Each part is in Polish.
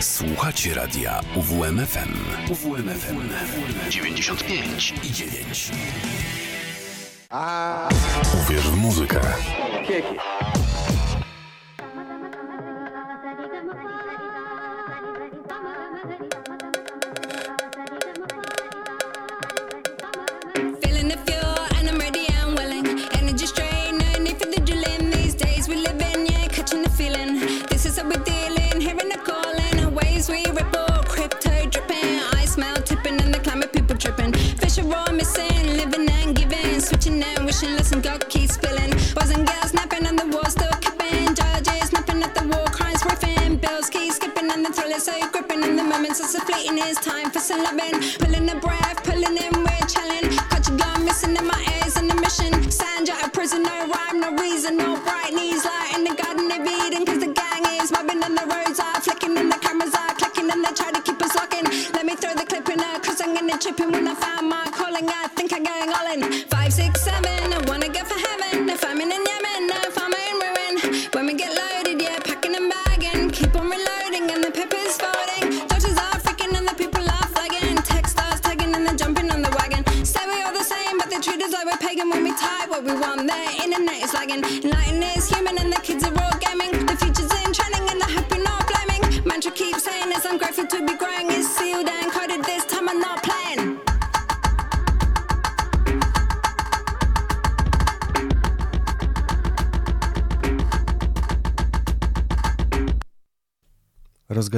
Słuchacie radia UWMFM. UWMFM 95 i 9. Uwierz w muzykę. Feeling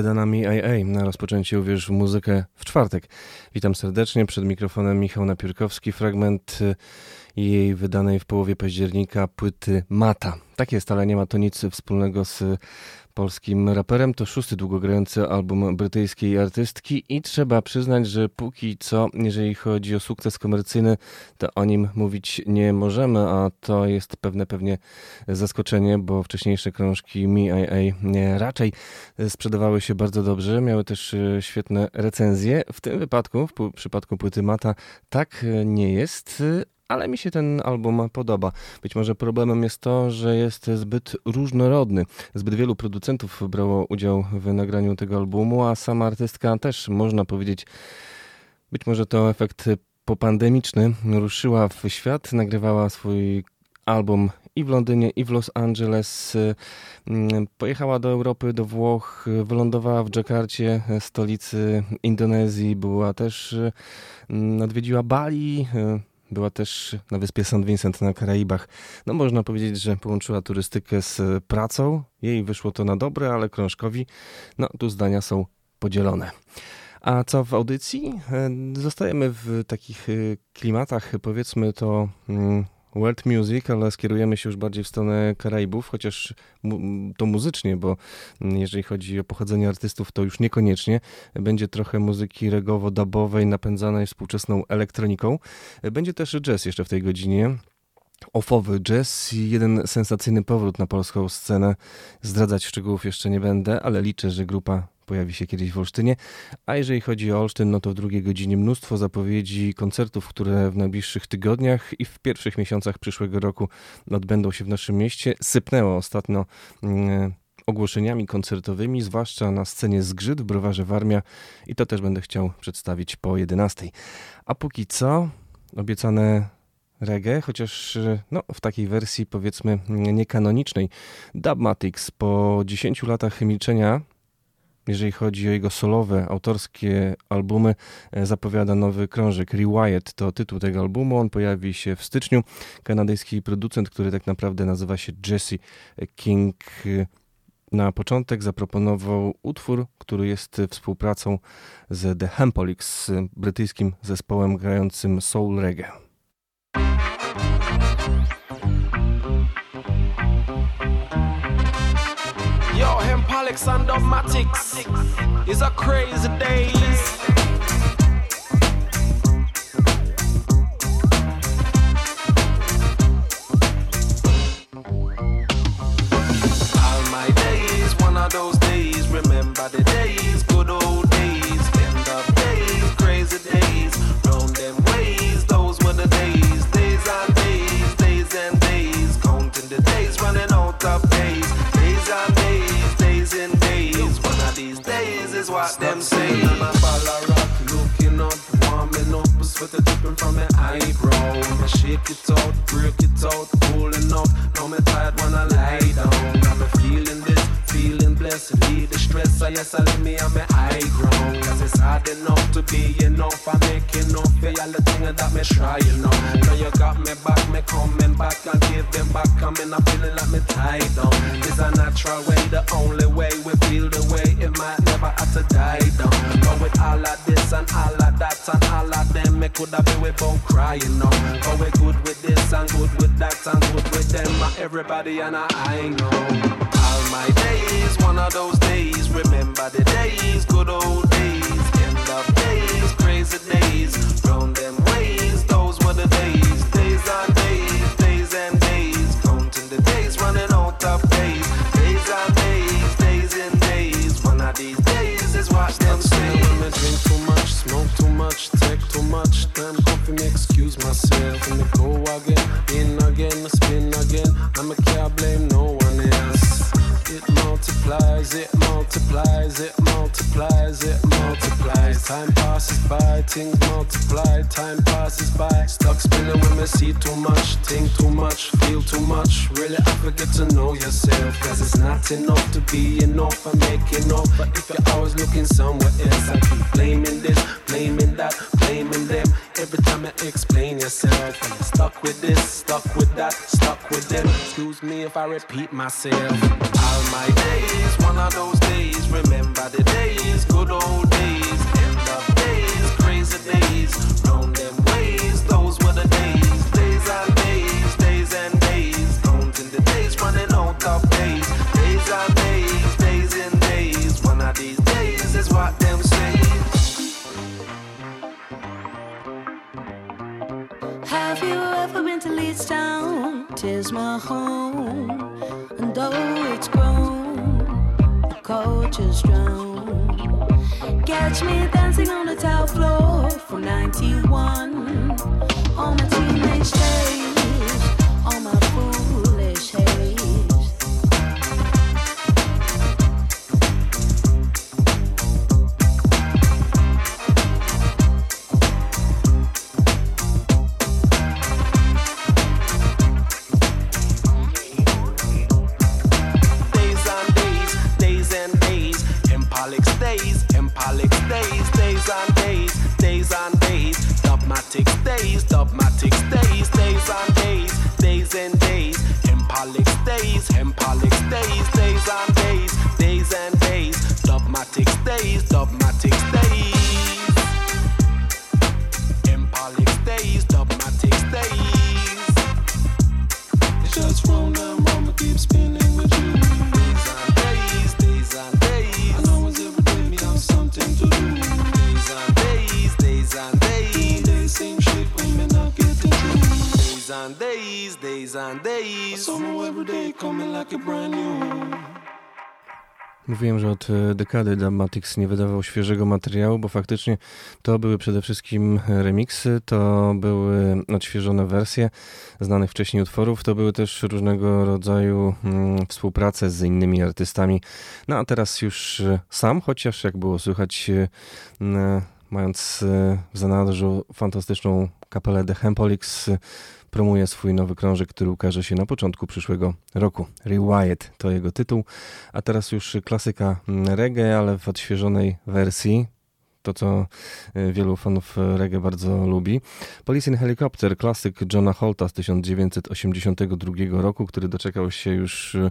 Rozgadana mi AA na rozpoczęcie Uwierz w muzykę w czwartek. Witam serdecznie, przed mikrofonem Michał Napiórkowski, fragment y, jej wydanej w połowie października płyty Mata. Tak jest, ale nie ma to nic wspólnego z polskim raperem. To szósty długogrający album brytyjskiej artystki i trzeba przyznać, że póki co, jeżeli chodzi o sukces komercyjny, to o nim mówić nie możemy, a to jest pewne pewnie zaskoczenie, bo wcześniejsze krążki Me IA nie, raczej sprzedawały się bardzo dobrze, miały też e, świetne recenzje. W tym wypadku, w przypadku płyty Mata, tak e, nie jest, ale mi się ten album podoba. Być może problemem jest to, że jest zbyt różnorodny. Zbyt wielu producentów brało udział w nagraniu tego albumu, a sama artystka też, można powiedzieć, być może to efekt popandemiczny, ruszyła w świat, nagrywała swój album i w Londynie, i w Los Angeles. Mm, Pojechała do Europy, do Włoch, wylądowała w Dżakarcie, stolicy Indonezji, była też, mm, odwiedziła Bali, była też na wyspie St. Vincent na Karaibach. No można powiedzieć, że połączyła turystykę z pracą. Jej wyszło to na dobre, ale krążkowi, no tu zdania są podzielone. A co w audycji? E, Zostajemy w takich e, klimatach, powiedzmy to mm, world music, ale skierujemy się już bardziej w stronę Karaibów, chociaż mu- to muzycznie, bo jeżeli chodzi o pochodzenie artystów, to już niekoniecznie. Będzie trochę muzyki regowo-dubowej napędzanej współczesną elektroniką. Będzie też jazz jeszcze w tej godzinie. Ofowy jazz i jeden sensacyjny powrót na polską scenę. Zdradzać szczegółów jeszcze nie będę, ale liczę, że grupa pojawi się kiedyś w Olsztynie. A jeżeli chodzi o Olsztyn, no to w drugiej godzinie mnóstwo zapowiedzi koncertów, które w najbliższych tygodniach i w pierwszych miesiącach przyszłego roku odbędą się w naszym mieście. Sypnęło ostatnio mm, ogłoszeniami koncertowymi, zwłaszcza na scenie Zgrzyt w Browarze Warmia i to też będę chciał przedstawić po 11. A póki co obiecane reggae, chociaż no, w takiej wersji powiedzmy niekanonicznej. Dubmatics po 10 latach milczenia jeżeli chodzi o jego solowe, autorskie albumy, e, zapowiada nowy krążek. Rewired to tytuł tego albumu. On pojawi się w styczniu. Kanadyjski producent, który tak naprawdę nazywa się Jesse King, e, na początek zaproponował utwór, który jest współpracą z The Hempolics, brytyjskim zespołem grającym soul reggae. Hempolix and Dogmatics is a crazy days. All my days, one of those days. Remember the days, warming the dripping from my eyebrow. I shake it out, break it out, pulling up. Now me tired when I lie down. Got me feeling this. Leave the stress, I yes, I let me on my high. Cause it's hard enough to be enough. I make enough for all the things that me try, you know. Now you got me back, me coming back and give them back. Coming, I'm feeling like me tied down. It's a natural way, the only way we feel the way. It might never have to die down. But with all of this and all of that and all of them, me could have been with both crying now. But we good with this and good with that and good with them. Ah, everybody and I, I know. My days, one of those days. Remember the days, good old days. End of days, crazy days. Round them ways, those were the days. Days and days, days and days. Counting the days, running out of days. Days and days, days and days. One of these days is what them say. When I drink too much, smoke too much, take too much. Time coffee me excuse myself. And me go again, in again, spin again. I'm a can't blame it multiplies, it. Time passes by, things multiply, time passes by. Stuck spinning when I see too much, think too much, feel too much. Really, I forget to know yourself. Cause it's not enough to be enough, I make enough. But if you're always looking somewhere else, I keep blaming this, blaming that, blaming them. Every time I explain yourself, you're stuck with this, stuck with that, stuck with them. Excuse me if I repeat myself. All my days, one of those days. Remember the days, good old days. Those were the days. Days and days, days and days. The days, running days. Days days, days and days. One of these days is what them say. Have you ever been to Leeds Town? Tis my home, and though it's grown, the culture's drowned. Catch me dancing on the tile floor from 91. All my teenage days, Mówiłem, że od e, dekady Dramatics nie wydawał świeżego materiału, bo faktycznie to były przede wszystkim remiksy, to były odświeżone wersje znanych wcześniej utworów, to były też różnego rodzaju mm, współprace z innymi artystami. No a teraz już e, sam, chociaż jak było słychać, e, mając w zanadrzu fantastyczną kapelę The Hempolix, e, promuje swój nowy krążek, który ukaże się na początku przyszłego roku. Rewired to jego tytuł, a teraz już klasyka mm, reggae, ale w odświeżonej wersji. To, co y, wielu fanów reggae bardzo lubi. Police in Helicopter, klasyk Johna Holta z 1982 roku, który doczekał się już y,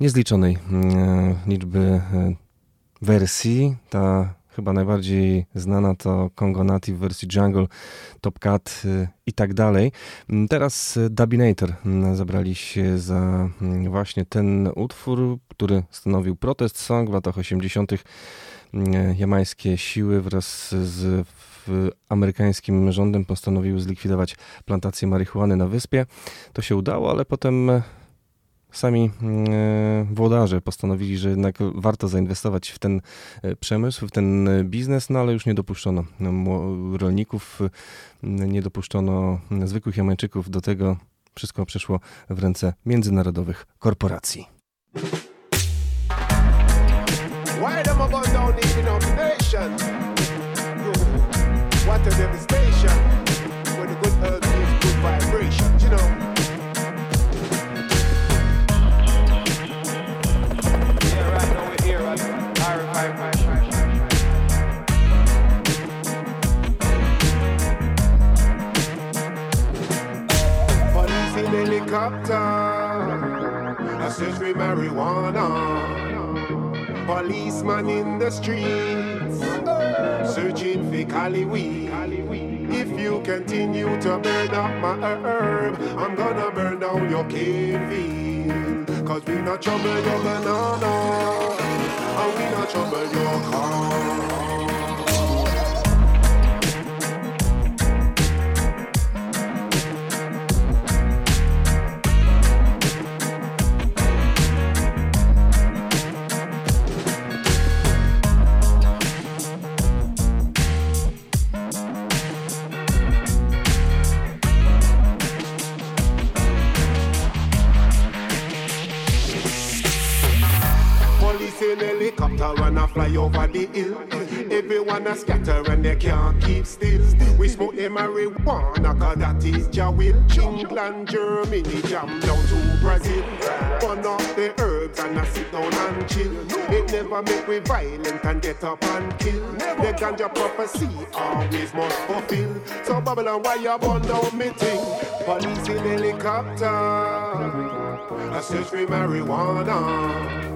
niezliczonej mm, liczby y, wersji. Ta chyba najbardziej znana to Congo Native w wersji Jungle, Top Cat y, i tak dalej. Mm, Teraz y, Dubinator mm, zabrali się za mm, właśnie ten utwór, który stanowił protest song w latach 80. Mm, Jamańskie siły wraz z amerykańskim rządem postanowiły zlikwidować plantację marihuany na wyspie. To się udało, ale potem sami e, włodarze postanowili, że jednak warto zainwestować w ten e, przemysł, w ten e, biznes, no ale już nie dopuszczono no, rolników, nie dopuszczono zwykłych Jamańczyków do tego. Wszystko przeszło w ręce międzynarodowych korporacji. Why them a gun down know? London. What a devastation. Helicopter. I search for marijuana. Policeman in the streets. Searching for Cali weed. If you continue to burn up my herb, I'm gonna burn down your cave Cause we not trouble your banana. And we not trouble your car. Fly over the hill. Everyone a scatter and they can't keep still. We smoke the marijuana cause that is Jawil. England, Germany, jam down to Brazil. Burn up the herbs and I sit down and chill. It never make we violent and get up and kill. The ganja prophecy always must fulfill. So Babylon, why you burn down me thing? Police in helicopter. I search for marijuana.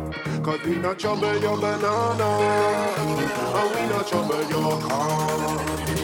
Cause we not trouble your banana. And we not trouble your car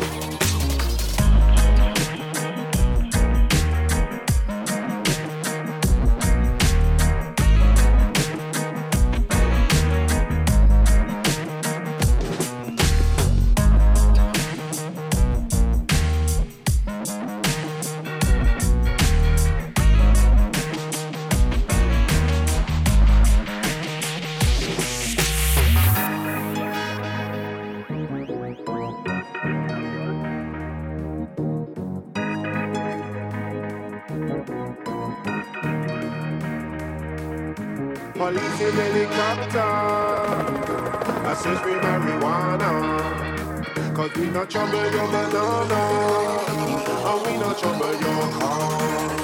In helicopter. I search for marijuana Cause we not trouble your banana And we not trouble your car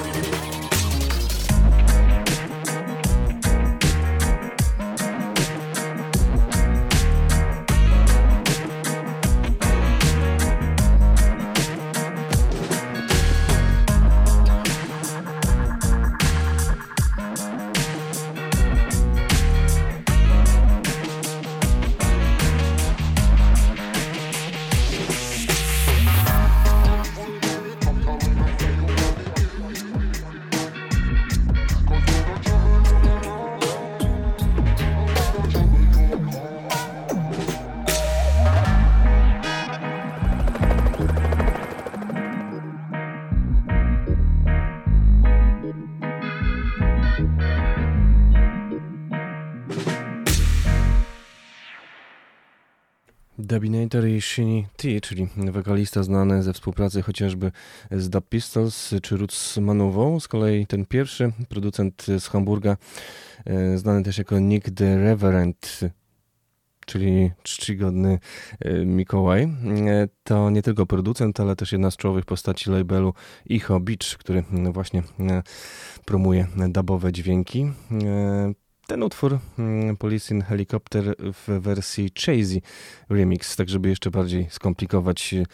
Dubinator i Shinny T, czyli wokalista znany ze współpracy chociażby z Dub Pistols czy Roots Manową. Z kolei ten pierwszy, producent z Hamburga, e, znany też jako Nick the Reverend, czyli czcigodny e, Mikołaj. E, To nie tylko producent, ale też jedna z czołowych postaci labelu Icho Beach, który właśnie promuje dubowe dźwięki. E, Ten utwór mm, Police in Helicopter w wersji Chasey Remix, tak żeby jeszcze bardziej skomplikować e,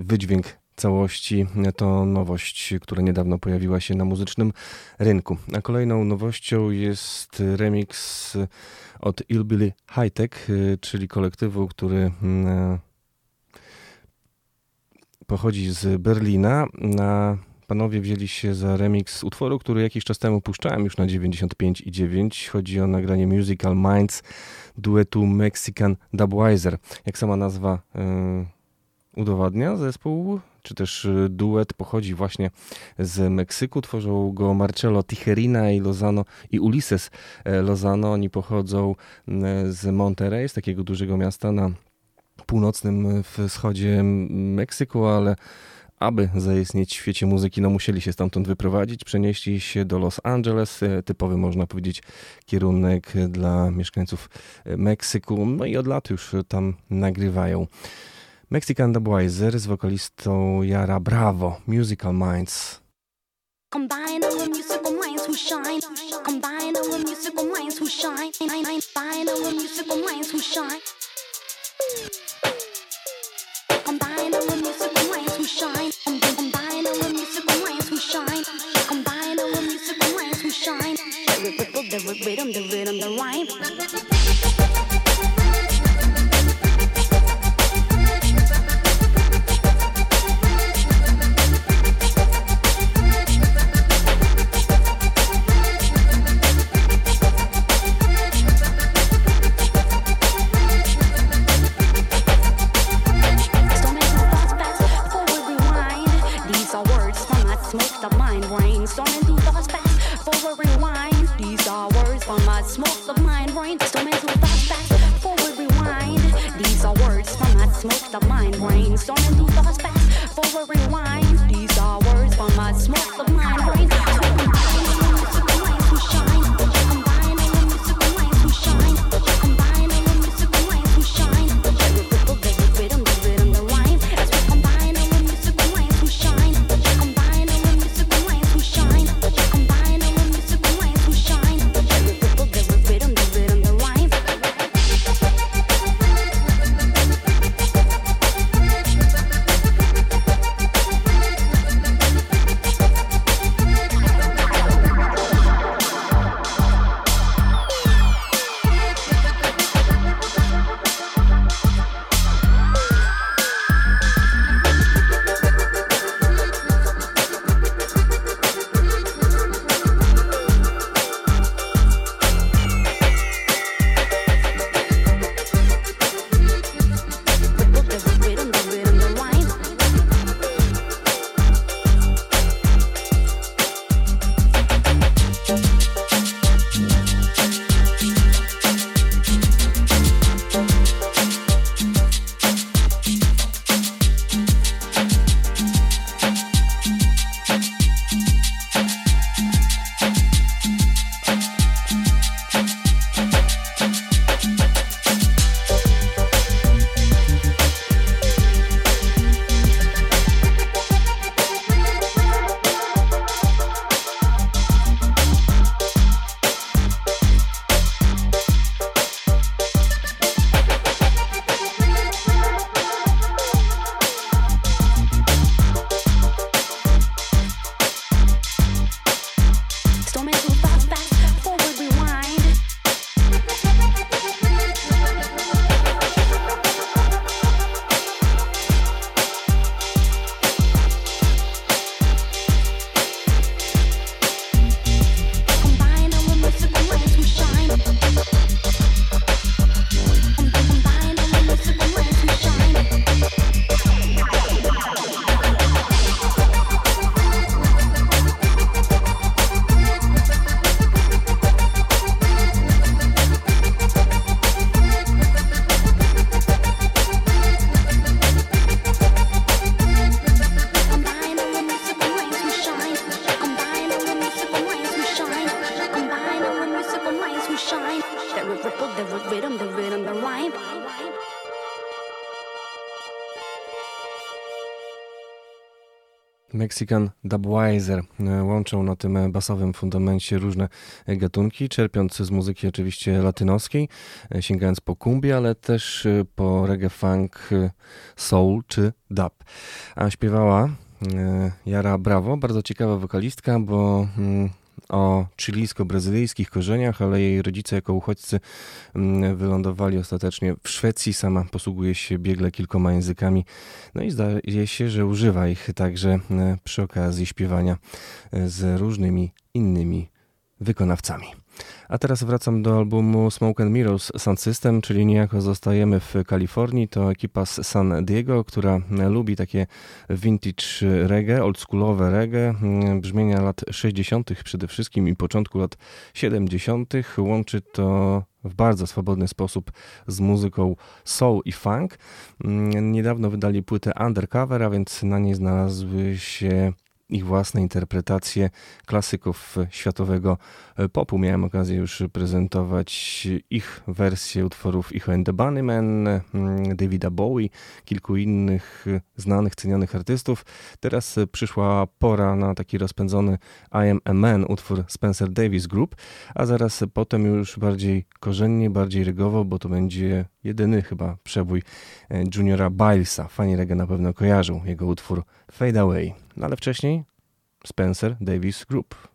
wydźwięk całości, to nowość, która niedawno pojawiła się na muzycznym rynku. A kolejną nowością jest remix od Ilbilly High Tech, e, czyli kolektywu, który mm, pochodzi z Berlina. Na panowie wzięli się za remix utworu, który jakiś czas temu puszczałem już na 95,9. Chodzi o nagranie Musical Minds duetu Mexican Dubwiser. Jak sama nazwa y, udowadnia, zespół czy też duet pochodzi właśnie z Meksyku. Tworzą go Marcelo Tijerina i Lozano i Ulises Lozano. Oni pochodzą z Monterrey, z takiego dużego miasta na północnym wschodzie Meksyku, ale aby zaistnieć w świecie muzyki, no musieli się stamtąd wyprowadzić, przenieśli się do Los Angeles, e, typowy można powiedzieć kierunek dla mieszkańców e, Meksyku, no i od lat już tam nagrywają. Mexican Dubwiser z wokalistą Yara Bravo, Musical Minds. Combine our musical minds who shine. Combine our musical minds who shine. Combine our musical minds who shine. Combine our musical minds who shine. The rhythm, the rhythm, the rhyme. smoke the mind brain. Storming through thoughts fast for a rewind. Mexican Dubwiser e, łączą na tym basowym fundamencie różne gatunki, czerpiąc z muzyki oczywiście latynoskiej, e, sięgając po kumbi, ale też e, po reggae funk, soul czy dub. A śpiewała Jara Bravo, bardzo ciekawa wokalistka, bo mm, o chilijsko-brazylijskich korzeniach, ale jej rodzice jako uchodźcy mm, wylądowali ostatecznie w Szwecji. Sama posługuje się biegle kilkoma językami. No i zdaje się, że używa ich także e, przy okazji śpiewania e, z różnymi innymi wykonawcami. A teraz wracam do albumu Smoke and Mirrors Sound System, czyli niejako zostajemy w Kalifornii. To ekipa z San Diego, która lubi takie vintage reggae, oldschoolowe reggae, mm, brzmienia lat 60. przede wszystkim i początku lat 70. Łączy to w bardzo swobodny sposób z muzyką soul i funk. Mm, niedawno wydali płytę Undercover, a więc na niej znalazły się ich własne interpretacje klasyków światowego popu. Miałem okazję już prezentować ich wersję utworów Ich and the Bunnymen, mm, Davida Bowie, kilku innych znanych, cenionych artystów. Teraz przyszła pora na taki rozpędzony I am a man, utwór Spencer Davis Group, a zaraz potem już bardziej korzennie, bardziej rygowo, bo to będzie jedyny chyba przebój e, Juniora Bilesa. Fani reggae na pewno kojarzą jego utwór Fade Away no ale wcześniej Spencer Davis Group.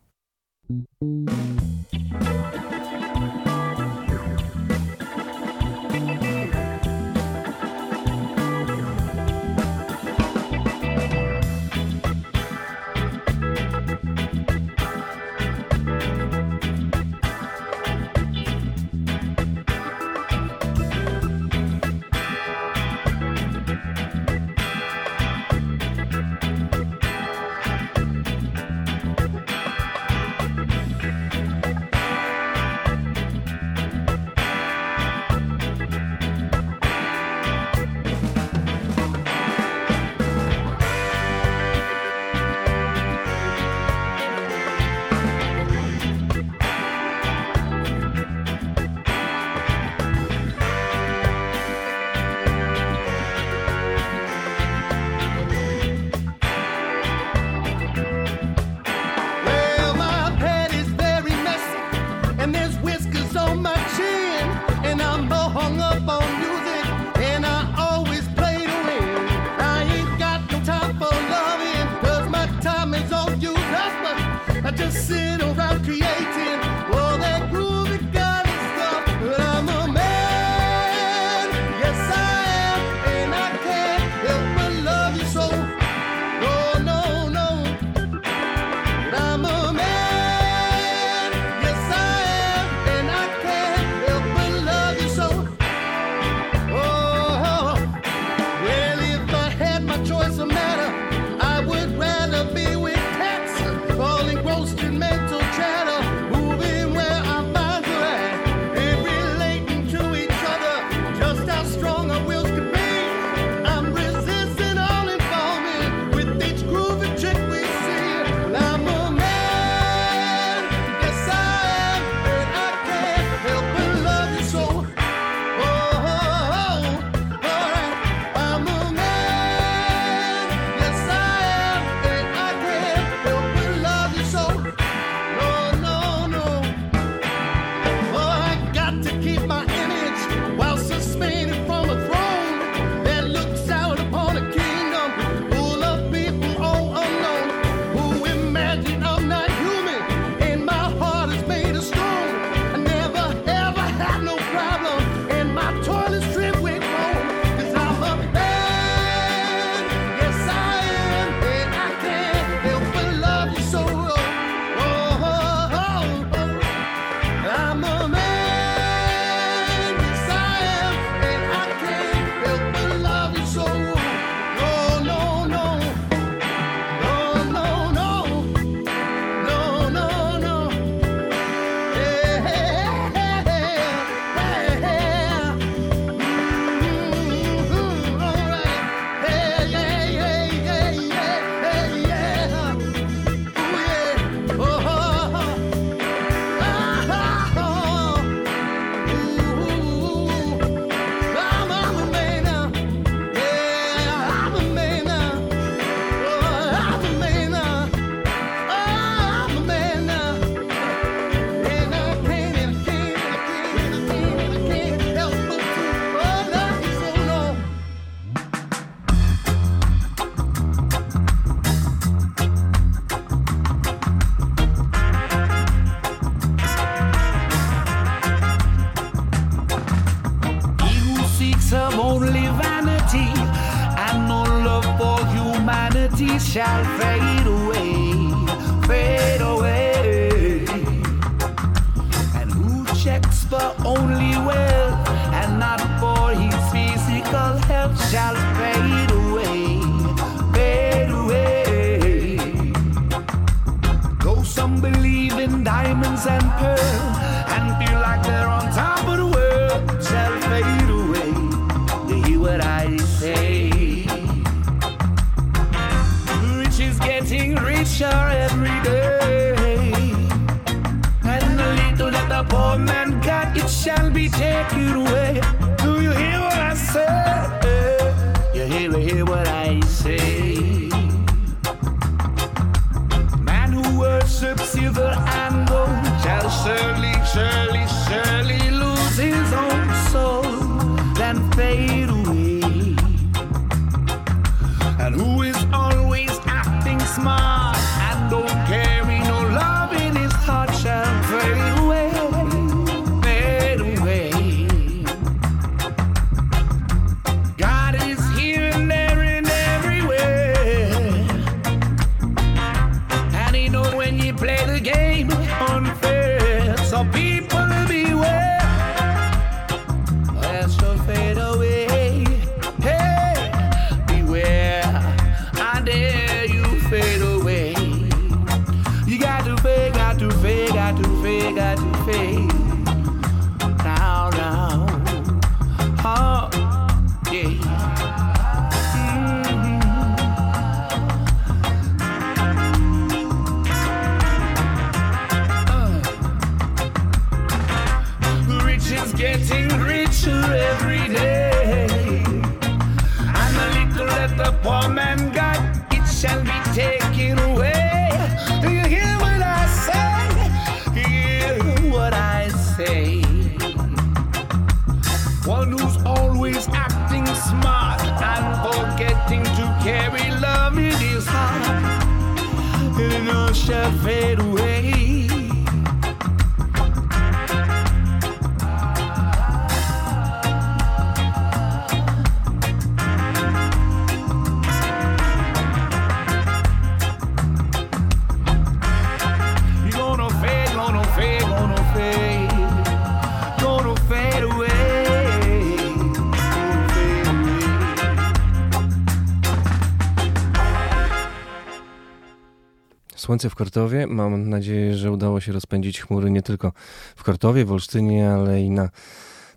Słońce w Kortowie. Mam nadzieję, że udało się rozpędzić chmury nie tylko w Kortowie, w Olsztynie, ale i na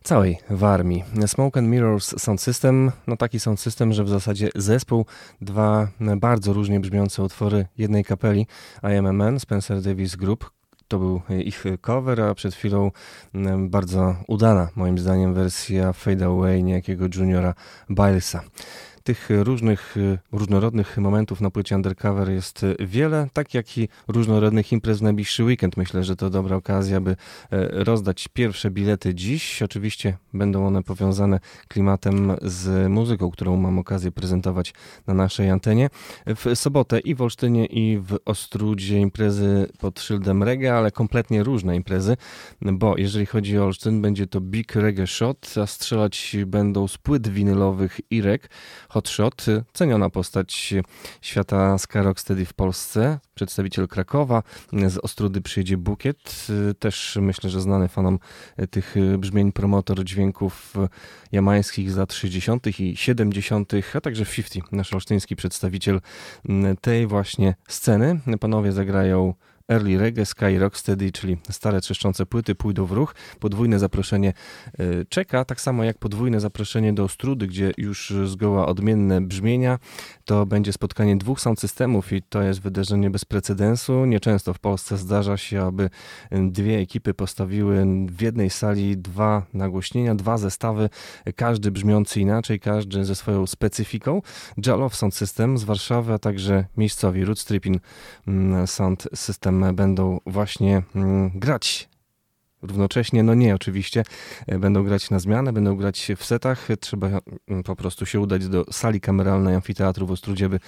całej Warmii. Smoke and Mirrors Sound System, no taki sound system, że w zasadzie zespół, dwa bardzo różnie brzmiące utwory jednej kapeli, IMMN, Spencer Davis Group, to był ich cover, a przed chwilą mm, bardzo udana, moim zdaniem, wersja Fade Away niejakiego juniora Bilesa. Tych różnych, y, różnorodnych momentów na płycie Undercover jest y, wiele, tak jak i różnorodnych imprez w najbliższy weekend. Myślę, że to dobra okazja, by e, rozdać pierwsze bilety dziś. Oczywiście będą one powiązane klimatem z muzyką, którą mam okazję prezentować na naszej antenie. W sobotę i w Olsztynie i w Ostrudzie imprezy pod szyldem reggae, ale kompletnie różne imprezy, bo jeżeli chodzi o Olsztyn, będzie to Big Reggae Shot, a strzelać będą z płyt winylowych Irek, Hot Shot, ceniona postać świata ska rocksteady w Polsce, przedstawiciel Krakowa, z Ostrudy przyjedzie Bukiet, też myślę, że znany fanom tych brzmień promotor dźwięków jamańskich z lat 60. i 70., a także 50, nasz olsztyński przedstawiciel tej właśnie sceny. Panowie zagrają Early Reggae, Sky Rocksteady, czyli stare trzeszczące płyty pójdą w ruch. Podwójne zaproszenie y, czeka, tak samo jak podwójne zaproszenie do Ostrudy, gdzie już zgoła odmienne brzmienia. To będzie spotkanie dwóch sound systemów i to jest wydarzenie bez precedensu. Nieczęsto w Polsce zdarza się, aby dwie ekipy postawiły w jednej sali dwa nagłośnienia, dwa zestawy, każdy brzmiący inaczej, każdy ze swoją specyfiką. Jalow Sound System z Warszawy, a także miejscowi Root Stripping mm, Sound System będą właśnie mm, grać. Równocześnie, no nie oczywiście, e, będą grać na zmianę, będą grać w setach, trzeba mm, po prostu się udać do sali kameralnej Amfiteatru w Ostrudzie, by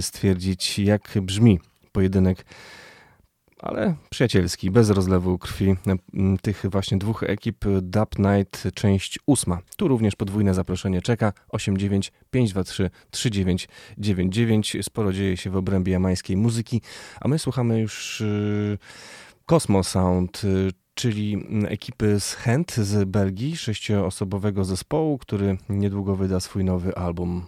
stwierdzić jak brzmi pojedynek ale przyjacielski, bez rozlewu krwi tych właśnie dwóch ekip Dub Night część ósma. Tu również podwójne zaproszenie czeka 89 523 3999. Sporo dzieje się w obrębie jamańskiej muzyki, a my słuchamy już yy, Cosmo Sound, yy, czyli ekipy z Hent z Belgii, sześcioosobowego zespołu, który niedługo wyda swój nowy album.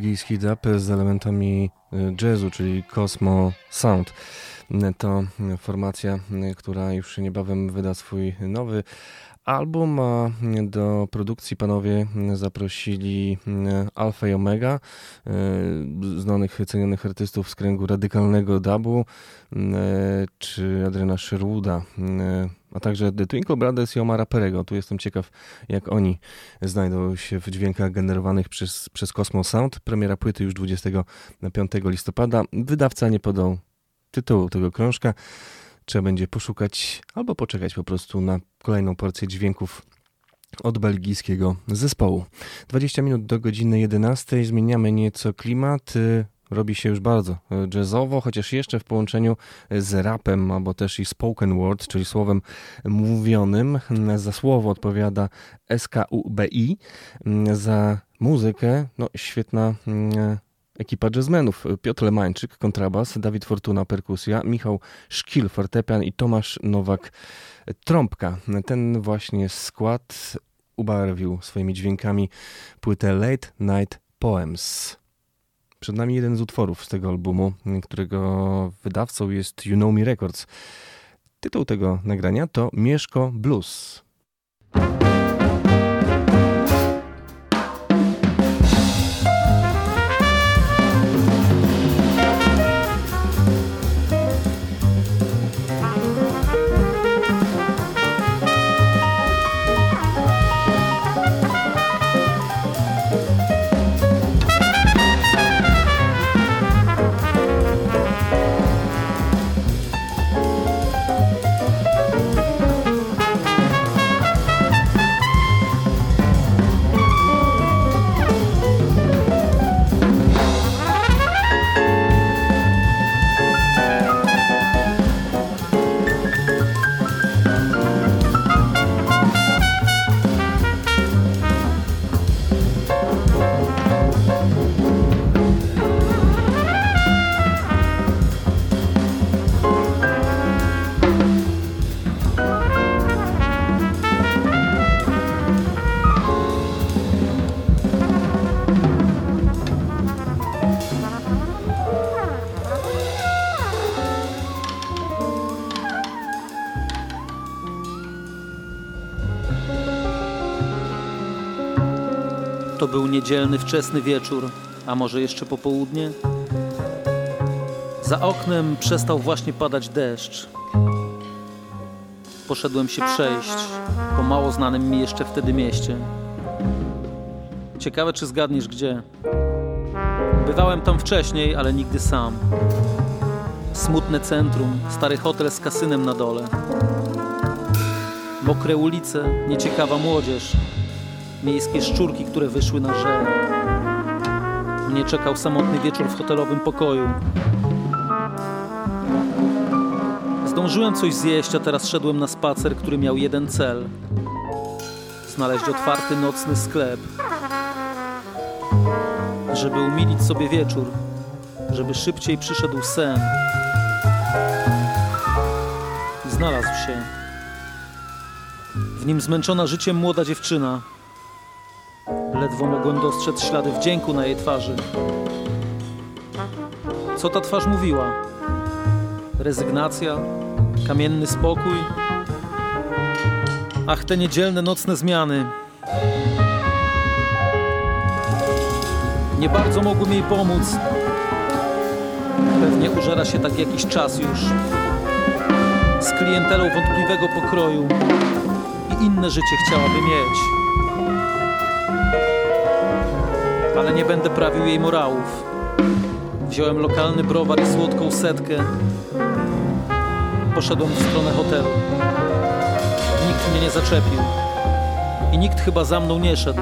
Belgijski dub z elementami y, jazzu, czyli Cosmo Sound. To formacja, która już niebawem wyda swój nowy album, a do produkcji panowie zaprosili Alfa i Omega, y, znanych, cenionych artystów z kręgu radykalnego dubu, y, czy Adriana Sherwooda a także The Twinkle Brothers i Omara Perego. Tu jestem ciekaw, jak oni znajdą się w dźwiękach generowanych przez, przez Cosmo Sound. Premiera płyty już 25 listopada. Wydawca nie podał tytułu tego krążka. Trzeba będzie poszukać albo poczekać po prostu na kolejną porcję dźwięków od belgijskiego zespołu. 20 minut do godziny 11. Zmieniamy nieco klimat robi się już bardzo e, jazzowo, chociaż jeszcze w połączeniu z rapem, albo też i spoken word, czyli słowem mówionym. Za słowo odpowiada SKUBI, za muzykę no, świetna mm, ekipa jazzmenów. Piotr Lemańczyk, kontrabas, Dawid Fortuna, perkusja, Michał Szkil, fortepian i Tomasz Nowak, trąbka. Ten właśnie skład ubarwił swoimi dźwiękami płytę Late Night Poems. Przed nami jeden z utworów z tego albumu, którego wydawcą jest You Know Me Records. Tytuł tego nagrania to Mieszko Blues. Niedzielny wczesny wieczór, a może jeszcze popołudnie. Za oknem przestał właśnie padać deszcz. Poszedłem się przejść po mało znanym mi jeszcze wtedy mieście. Ciekawe, czy zgadniesz gdzie. Bywałem tam wcześniej, ale nigdy sam. Smutne centrum, stary hotel z kasynem na dole. Mokre ulice, nieciekawa młodzież, miejskie szczurki, które wyszły na żel. Mnie czekał samotny wieczór w hotelowym pokoju. Zdążyłem coś zjeść, a teraz szedłem na spacer, który miał jeden cel. Znaleźć otwarty nocny sklep. Żeby umilić sobie wieczór. Żeby szybciej przyszedł sen. Znalazł się. W nim zmęczona życiem młoda dziewczyna, Ledwo mogłem dostrzec ślady wdzięku na jej twarzy. Co ta twarz mówiła? Rezygnacja? Kamienny spokój? Ach, te niedzielne nocne zmiany. Nie bardzo mogłem jej pomóc. Pewnie użera się tak jakiś czas już. Z klientelą wątpliwego pokroju i inne życie chciałaby mieć ale nie będę prawił jej morałów. Wziąłem lokalny browar i słodką setkę. Poszedłem w stronę hotelu. Nikt mnie nie zaczepił. I nikt chyba za mną nie szedł.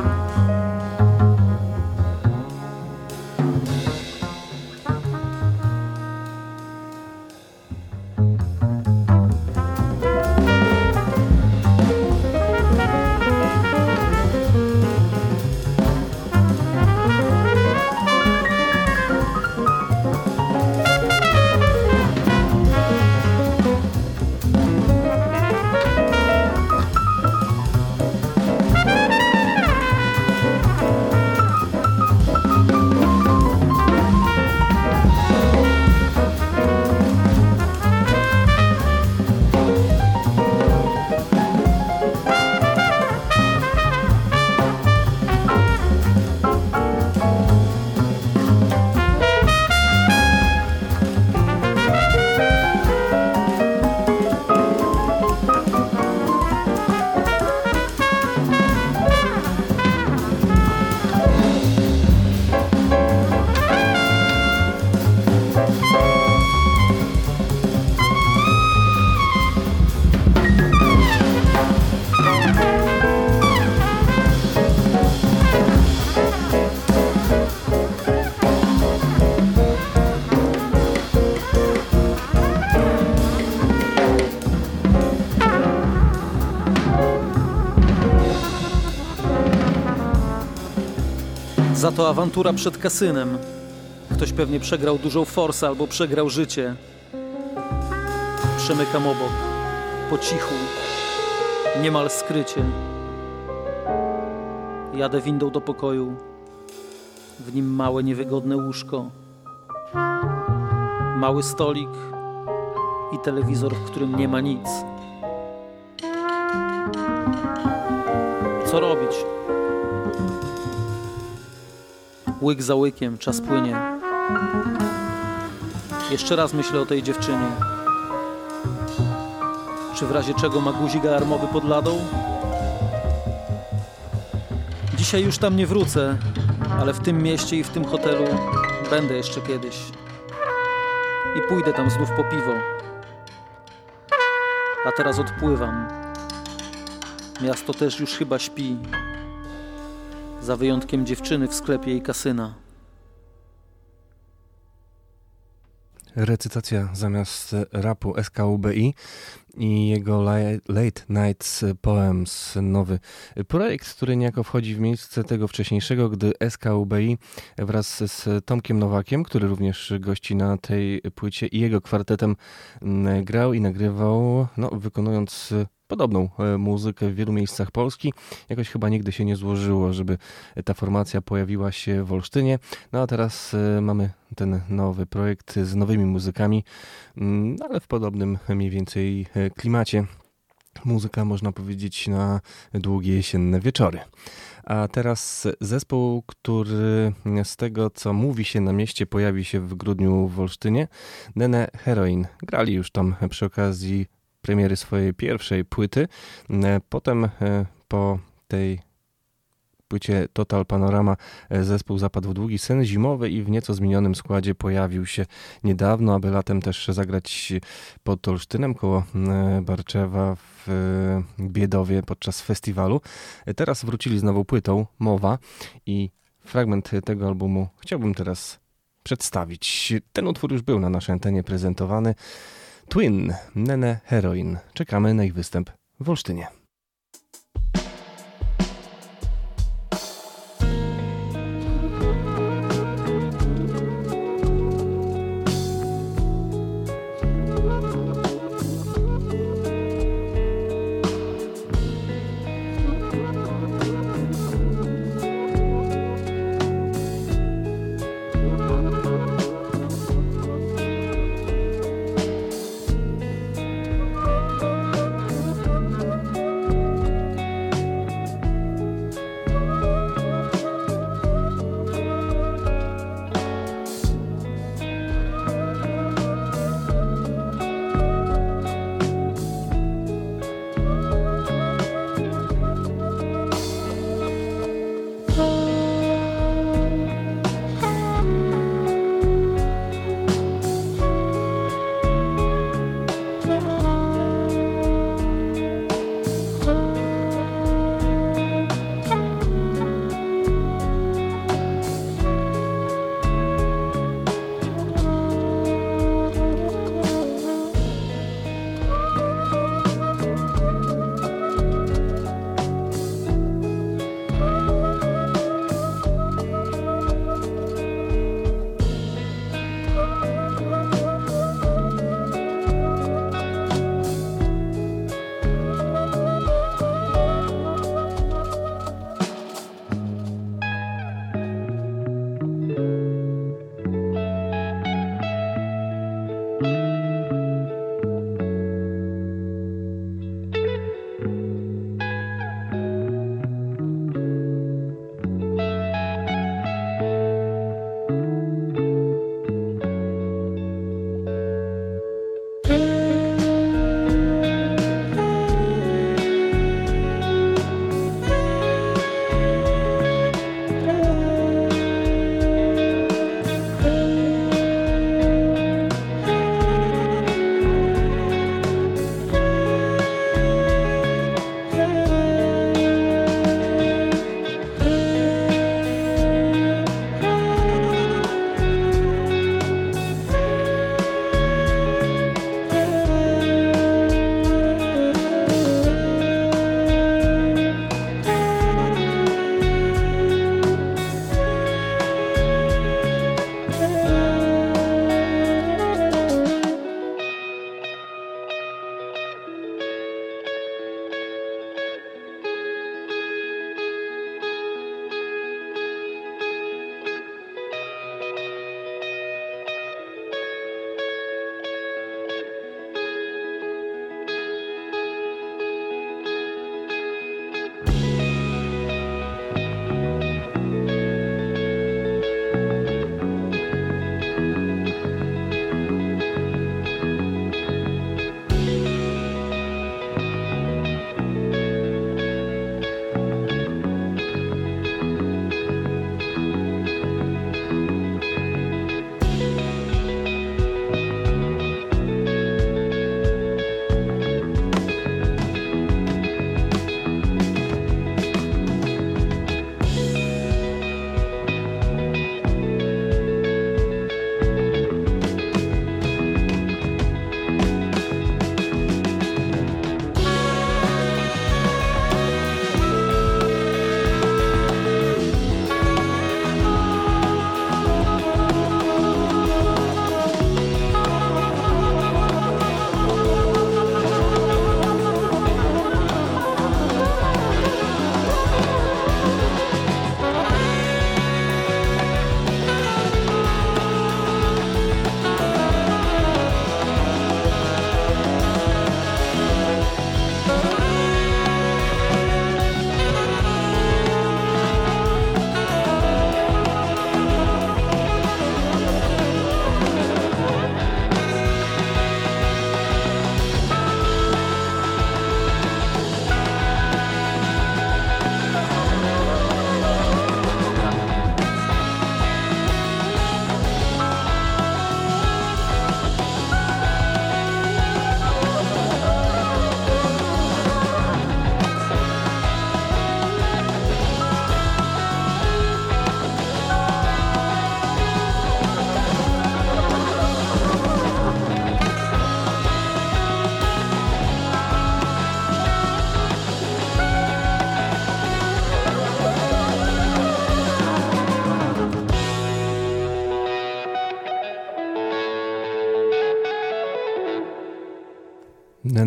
To awantura przed kasynem. Ktoś pewnie przegrał dużą forsę albo przegrał życie. Przemykam obok, po cichu, niemal skrycie. Jadę windą do pokoju. W nim małe, niewygodne łóżko. Mały stolik i telewizor, w którym nie ma nic. Łyk za łykiem, czas płynie. Jeszcze raz myślę o tej dziewczynie. Czy w razie czego ma guzik alarmowy pod ladą? Dzisiaj już tam nie wrócę, ale w tym mieście i w tym hotelu będę jeszcze kiedyś. I pójdę tam znów po piwo. A teraz odpływam. Miasto też już chyba śpi. Za wyjątkiem dziewczyny w sklepie i kasyna. Recytacja zamiast rapu SKUBI i jego Late Nights Poems, nowy projekt, który niejako wchodzi w miejsce tego wcześniejszego, gdy SKUBI wraz z Tomkiem Nowakiem, który również gości na tej płycie i jego kwartetem mm, grał i nagrywał, no, wykonując podobną e, muzykę w wielu miejscach Polski. Jakoś chyba nigdy się nie złożyło, żeby ta formacja pojawiła się w Olsztynie. No a teraz e, mamy ten nowy projekt z nowymi muzykami, mm, ale w podobnym mniej więcej e, klimacie. Muzyka, można powiedzieć, na długie jesienne wieczory. A teraz zespół, który z tego co mówi się na mieście pojawi się w grudniu w Olsztynie, Nene Heroin. Grali już tam przy okazji premiery swojej pierwszej płyty. E, potem e, po tej płycie Total Panorama e, zespół zapadł w długi sen zimowy i w nieco zmienionym składzie pojawił się niedawno, aby latem też zagrać pod Olsztynem koło Barczewa w Biedowie podczas festiwalu. Teraz wrócili z nową płytą Mowa i fragment tego albumu chciałbym teraz przedstawić. Ten utwór już był na naszej antenie prezentowany. Twin, Nene Heroin. Czekamy na ich występ w Olsztynie.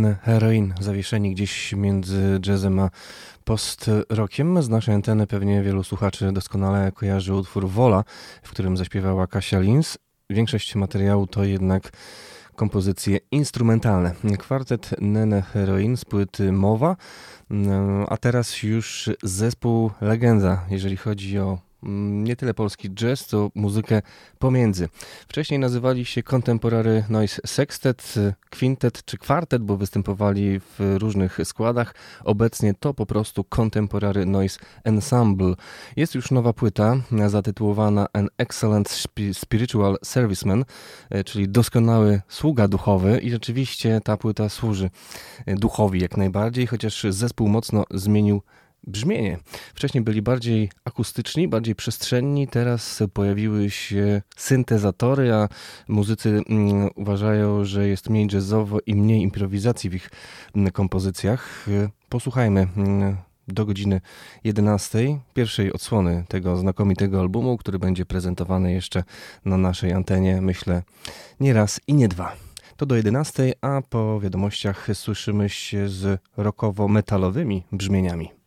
Nene Heroin, zawieszeni gdzieś między jazzem a post-rockiem. Z naszej anteny pewnie wielu słuchaczy doskonale kojarzy utwór Wola, w którym zaśpiewała Kasia Lins. Większość materiału to jednak kompozycje instrumentalne. Kwartet Nene Heroin z płyty Mowa, a teraz już zespół Legenda, jeżeli chodzi o nie tyle polski jazz, co muzykę pomiędzy. Wcześniej nazywali się Contemporary Noise Sextet, Quintet czy Kwartet, bo występowali w różnych składach. Obecnie to po prostu Contemporary Noise Ensemble. Jest już nowa płyta zatytułowana An Excellent Spiritual Serviceman, e, czyli doskonały sługa duchowy i rzeczywiście ta płyta służy duchowi jak najbardziej, chociaż zespół mocno zmienił brzmienie. Wcześniej byli bardziej akustyczni, bardziej przestrzenni, teraz pojawiły się syntezatory, a muzycy mm, uważają, że jest mniej jazzowo i mniej improwizacji w ich mm, kompozycjach. Posłuchajmy mm, do godziny 11 pierwszej odsłony tego znakomitego albumu, który będzie prezentowany jeszcze na naszej antenie, myślę, nie raz i nie dwa. To do 11, a po wiadomościach słyszymy się z rockowo-metalowymi brzmieniami.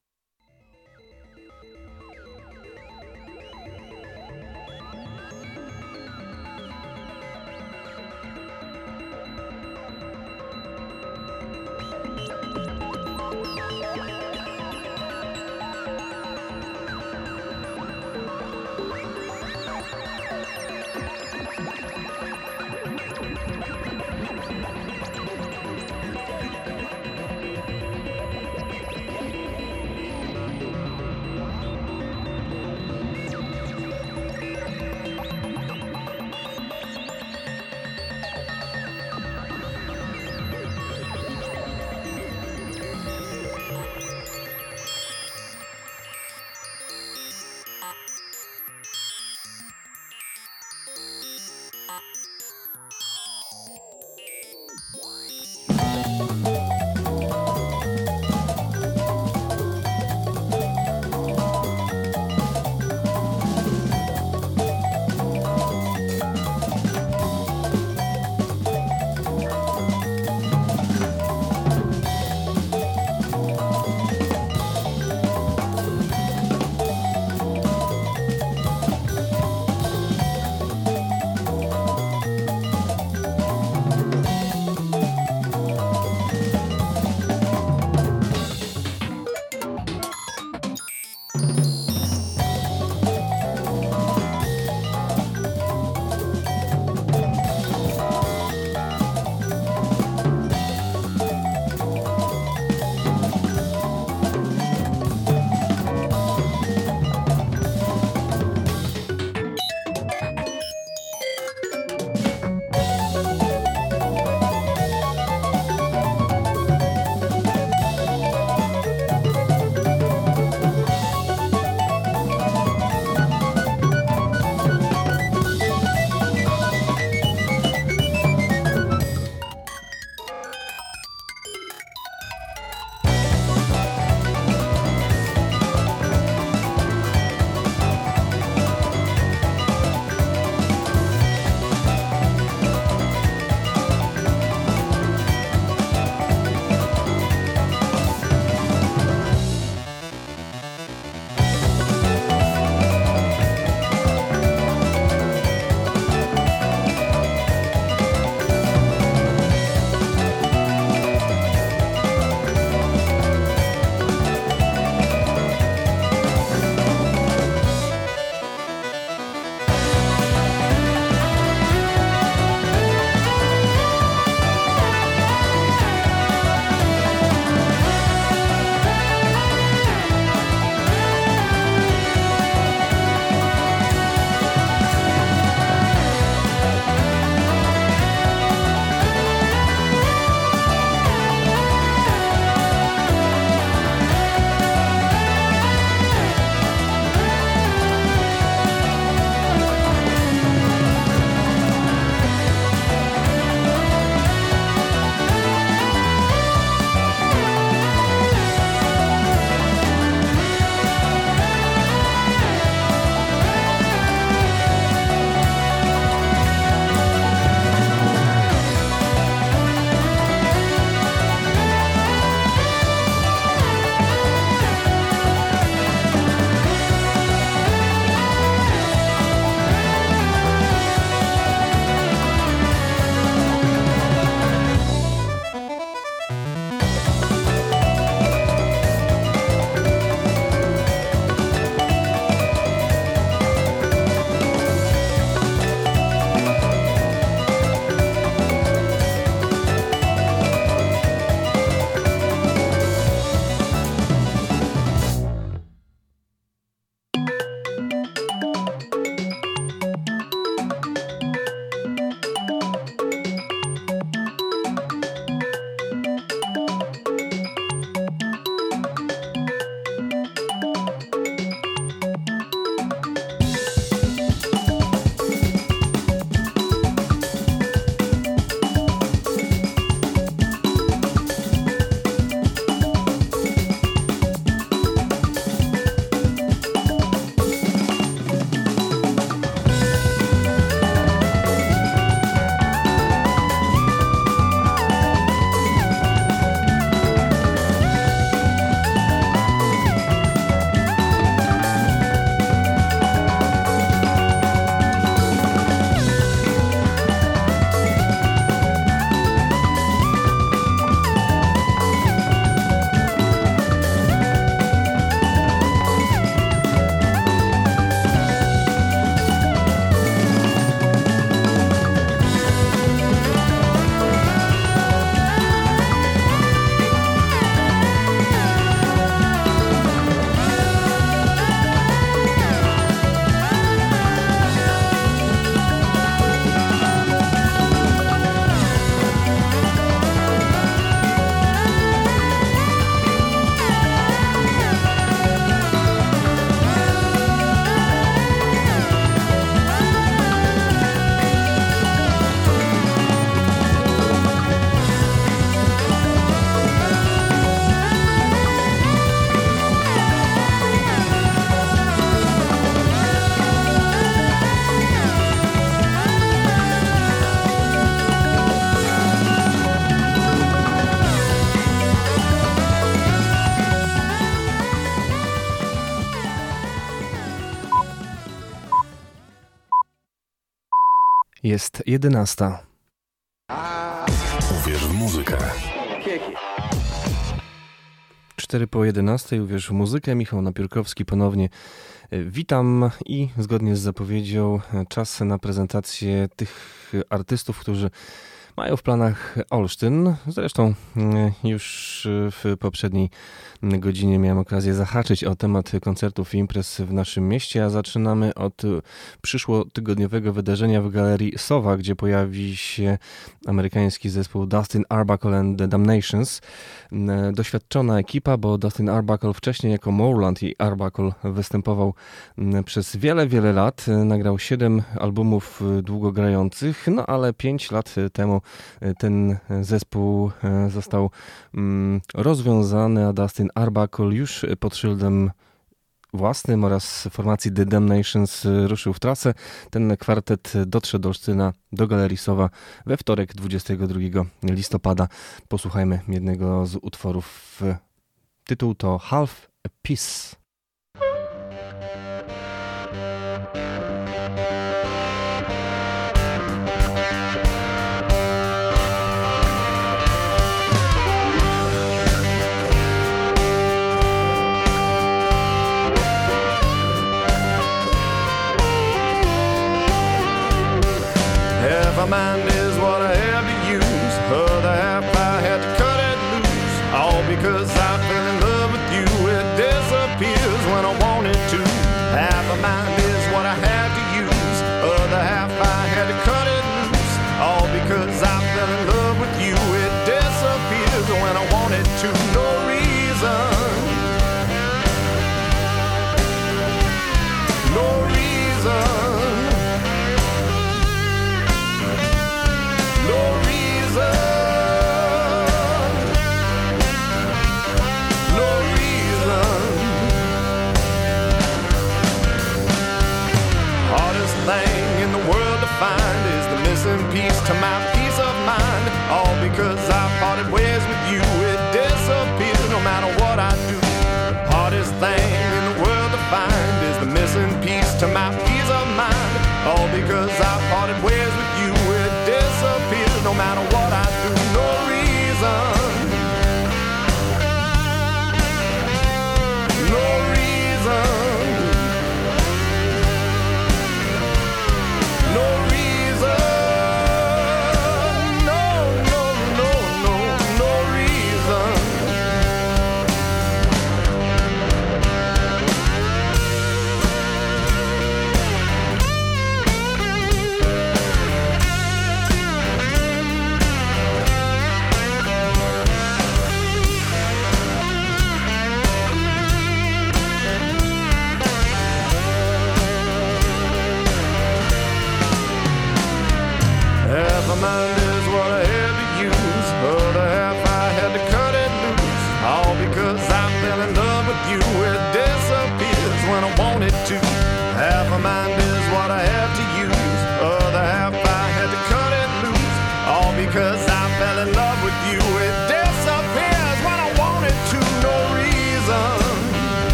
Jest 11. Uwierz w muzykę. 4 po 11 uwierz w muzykę. Michał Napiórkowski ponownie e, witam i zgodnie z zapowiedzią e, czas na prezentację tych artystów, którzy mają w planach Olsztyn. Zresztą mm, już w poprzedniej godzinie miałem okazję zahaczyć o temat koncertów i imprez w naszym mieście, a zaczynamy od przyszłotygodniowego wydarzenia w galerii Sowa, gdzie pojawi się amerykański zespół Dustin Arbuckle and the Damnations. Doświadczona ekipa, bo Dustin Arbuckle wcześniej jako Moreland i Arbuckle występował przez wiele, wiele lat. Nagrał 7 albumów długogrających, no ale 5 lat temu ten zespół został mm, rozwiązany, a Dustin Arbuckle już pod szyldem własnym oraz formacji The Damnations ruszył w trasę. Ten kwartet dotrze do Olsztyna, do Galerii Sowa we wtorek 22 listopada. Posłuchajmy jednego z utworów. Tytuł to Half a Piece.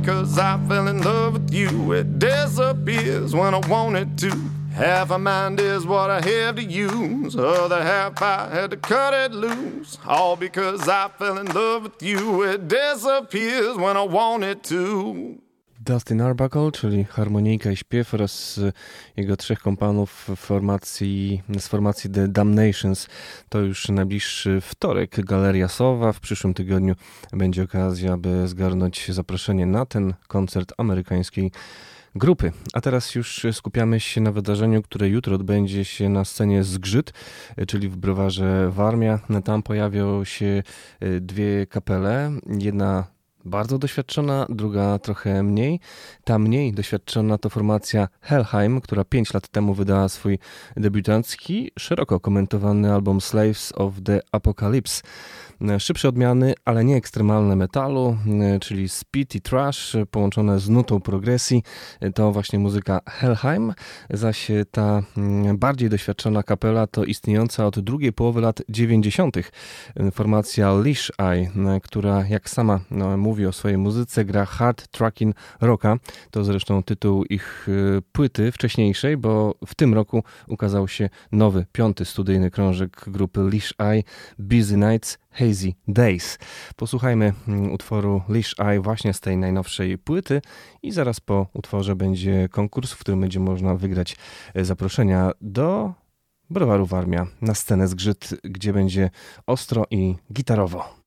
Because I fell in love with you. It disappears when I want it to. Half a mind is what I have to use. Other half I had to cut it loose. All because I fell in love with you. It disappears when I want it to. Dustin Arbuckle, czyli harmonijka i śpiew oraz y, jego trzech kompanów formacji, z formacji The Damnations. To już najbliższy wtorek, Galeria Sowa. W przyszłym tygodniu będzie okazja, aby zgarnąć zaproszenie na ten koncert amerykańskiej grupy. A teraz już skupiamy się na wydarzeniu, które jutro odbędzie się na scenie Zgrzyt, czyli w browarze Warmia. Tam pojawią się e, dwie kapele. Jedna bardzo doświadczona, druga trochę mniej. Ta mniej doświadczona to formacja Helheim, która 5 lat temu wydała swój debiutancki, szeroko komentowany album Slaves of the Apocalypse. Szybsze odmiany, ale nie ekstremalne metalu, czyli speed i trash połączone z nutą progresji. To właśnie muzyka Helheim, zaś ta mm, bardziej doświadczona kapela to istniejąca od drugiej połowy lat 90. formacja Leash Eye, która jak sama no, mówi o swojej muzyce gra hard tracking rocka. To zresztą tytuł ich płyty wcześniejszej, bo w tym roku ukazał się nowy, piąty studyjny krążek grupy Leash Eye Busy Nights Hazy Days. Posłuchajmy mm, utworu Leash Eye właśnie z tej najnowszej płyty i zaraz po utworze będzie konkurs, w którym będzie można wygrać e, zaproszenia do browaru Warmia na scenę zgrzyt, gdzie będzie ostro i gitarowo.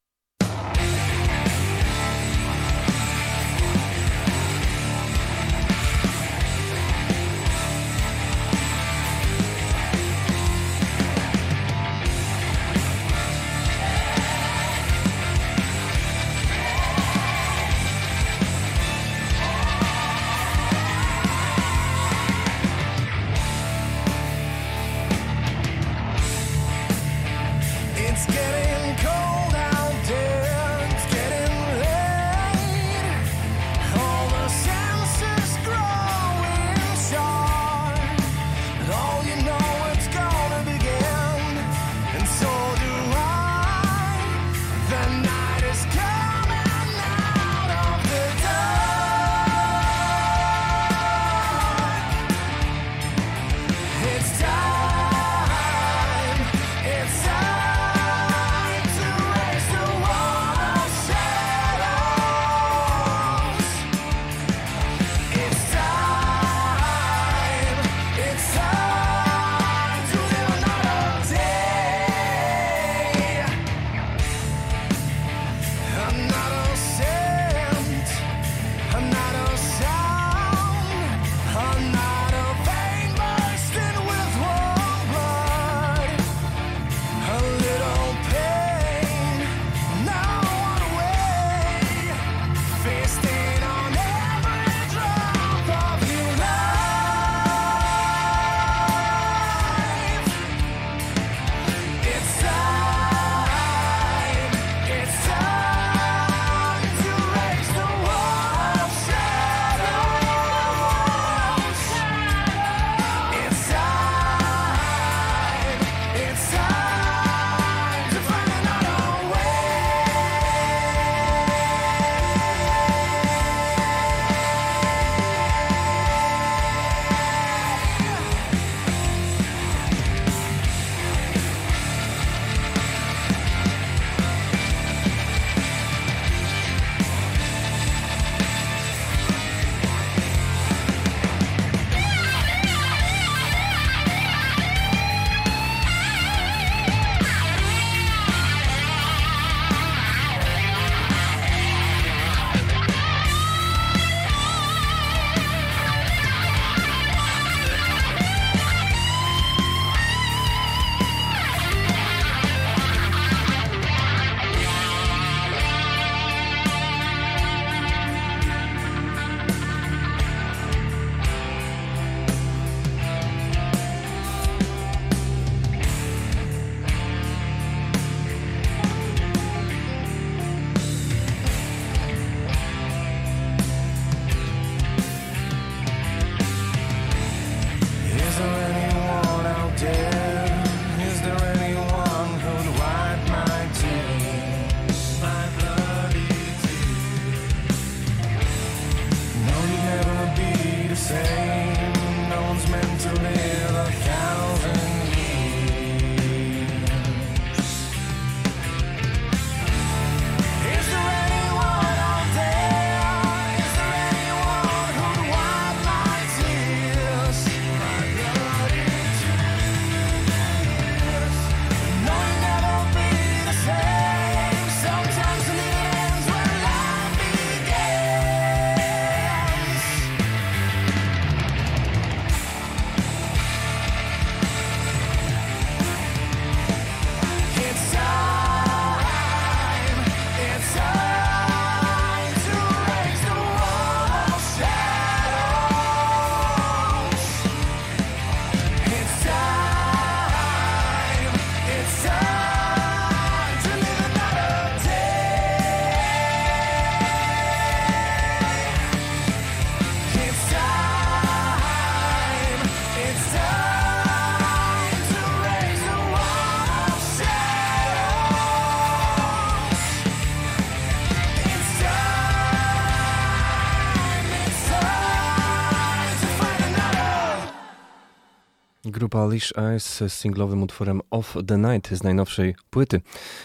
Leash Eyes z singlowym utworem Off the Night z najnowszej płyty.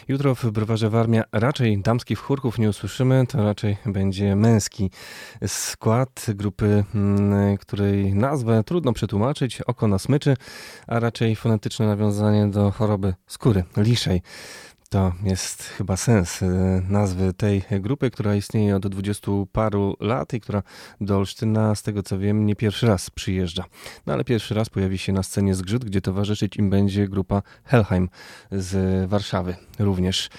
Jutro w Browarze Warmia raczej damskich chórków nie usłyszymy, to raczej będzie męski skład grupy, mm, której nazwę trudno przetłumaczyć, oko na smyczy, a raczej fonetyczne nawiązanie do choroby skóry, liszej. To jest chyba sens e, nazwy tej grupy, która istnieje od dwudziestu paru lat i która do Olsztyna, z tego co wiem, nie pierwszy raz przyjeżdża. No ale pierwszy raz pojawi się na scenie Zgrzyt, gdzie towarzyszyć im będzie grupa Helheim z Warszawy również.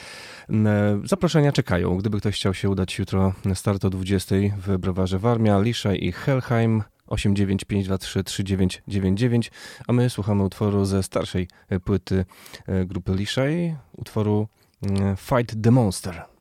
E, zaproszenia czekają. Gdyby ktoś chciał się udać jutro start o 20 w Browarze Warmia, Liszaj i Helheim, 895233999, a my słuchamy utworu ze starszej płyty e, grupy Liszaj, utworu mm, Fight the Monster.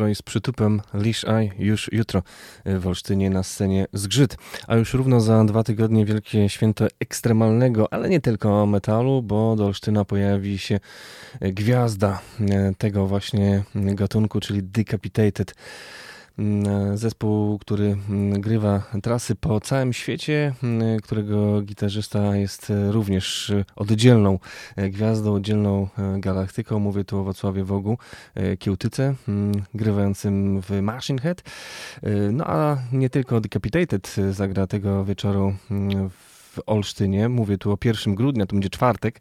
Ostro i z przytupem Lish Eye już jutro w Olsztynie na scenie Zgrzyt. A już równo za dwa tygodnie wielkie święto ekstremalnego, ale nie tylko metalu, bo do Olsztyna pojawi się gwiazda tego właśnie gatunku, czyli Decapitated. Mm, Zespół, który mm, grywa trasy po całym świecie, mm, którego gitarzysta jest e, również e, oddzielną e, gwiazdą, oddzielną galaktyką. Mówię tu o Wacławie Wogu, Kiełtyce, grywającym w Machine Head. No a nie tylko Decapitated zagra tego wieczoru mm, w Olsztynie. Mówię tu o 1 grudnia, to będzie czwartek,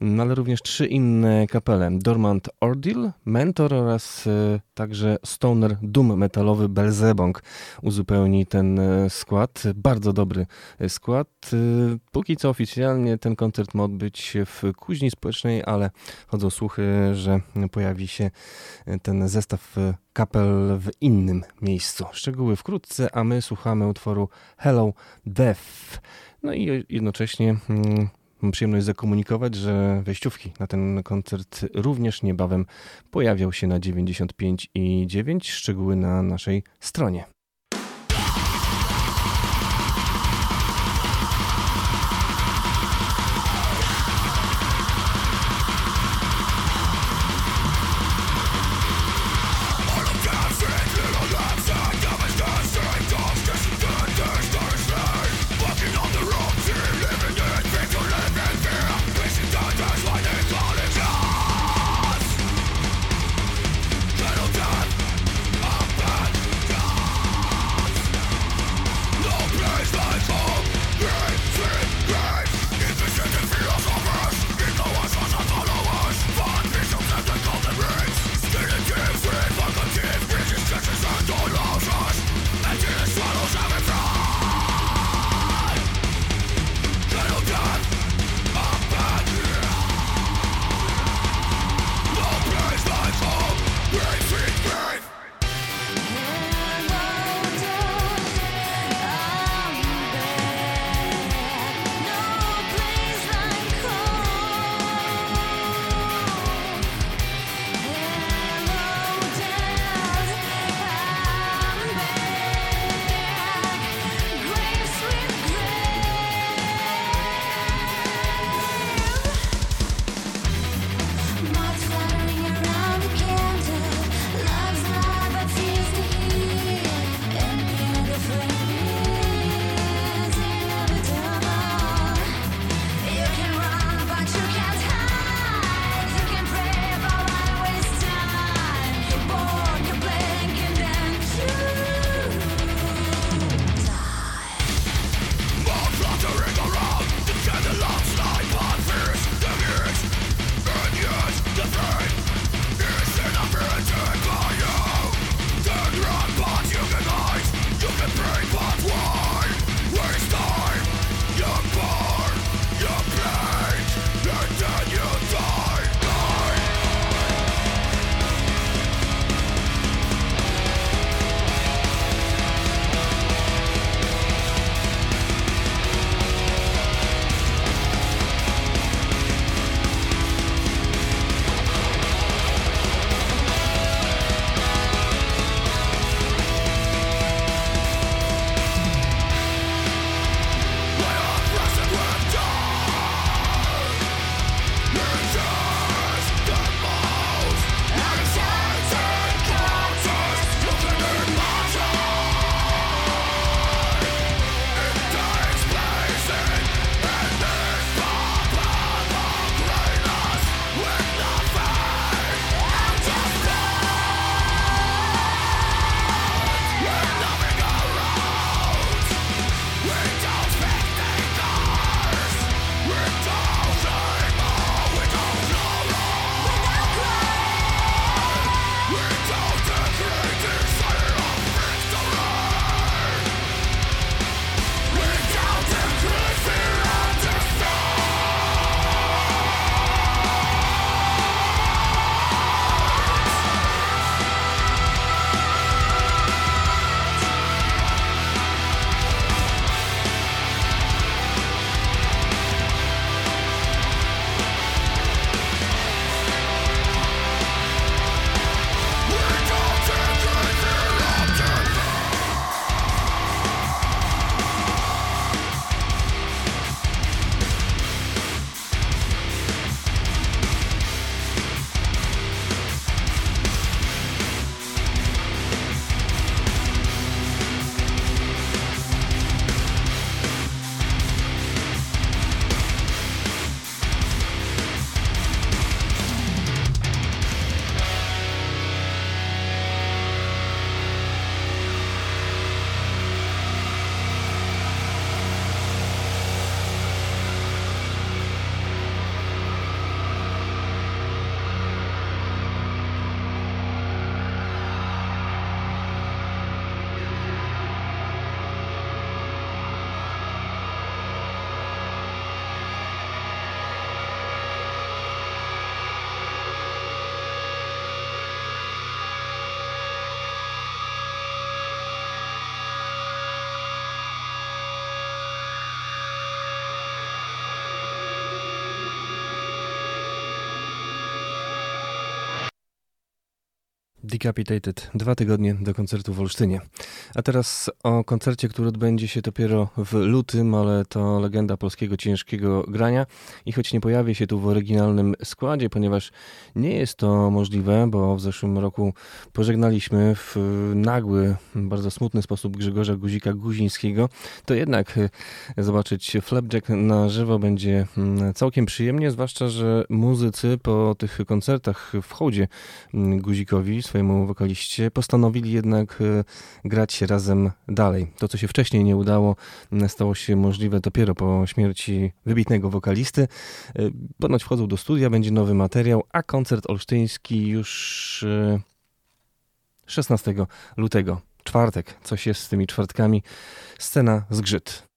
no ale również trzy inne kapele. Dormant Ordeal, Mentor oraz e, także stoner doom metalowy Belzebong uzupełni ten e, skład. Bardzo dobry e, skład. Póki co oficjalnie ten koncert ma odbyć się w Kuźni Społecznej, ale chodzą słuchy, że pojawi się ten zestaw kapel w innym miejscu. Szczegóły wkrótce, a my słuchamy utworu Hello Death. No i jednocześnie mam przyjemność zakomunikować, że wejściówki na ten koncert również niebawem pojawią się na 95 i 9. Szczegóły na naszej stronie. Decapitated. Dwa tygodnie do koncertu w Olsztynie. A teraz o koncercie, który odbędzie się dopiero w lutym, ale to legenda polskiego ciężkiego grania. I choć nie pojawi się tu w oryginalnym składzie, ponieważ nie jest to możliwe, bo w zeszłym roku pożegnaliśmy w nagły, bardzo smutny sposób Grzegorza Guzika Guzińskiego, to jednak e, zobaczyć Flapjack na żywo będzie mm, całkiem przyjemnie, zwłaszcza, że muzycy po tych koncertach w hołdzie mm, Guzikowi swojemu wokaliście, postanowili jednak e, grać razem dalej. To, co się wcześniej nie udało, stało się możliwe dopiero po śmierci wybitnego wokalisty. E, ponoć wchodzą do studia, będzie nowy materiał, a koncert olsztyński już 16 e, lutego. Czwartek, coś jest z tymi czwartkami. Scena zgrzyt.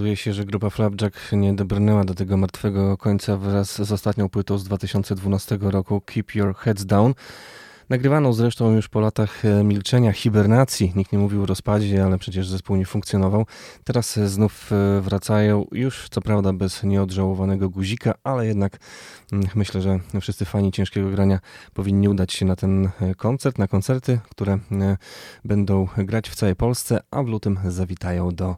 Okazuje się, że grupa Flapjack nie dobrnęła do tego martwego końca wraz z ostatnią płytą z 2012 roku Keep Your Heads Down. Nagrywaną zresztą już po latach e, milczenia, hibernacji. Nikt nie mówił o rozpadzie, ale przecież zespół nie funkcjonował. Teraz e, znów e, wracają, już co prawda bez nieodżałowanego guzika, ale jednak mm, myślę, że wszyscy fani ciężkiego grania powinni udać się na ten koncert, na koncerty, które będą grać w całej Polsce, a w lutym zawitają do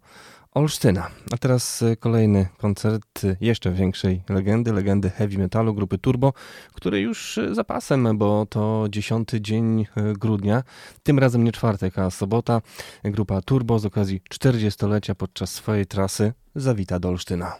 Olsztyna. A teraz e, kolejny koncert jeszcze większej legendy, legendy heavy metalu grupy Turbo, który już e, zapasem, bo to dziesiąty dzień e, grudnia, tym razem nie czwartek, a sobota. Grupa Turbo z okazji 40-lecia podczas swojej trasy zawita do Olsztyna.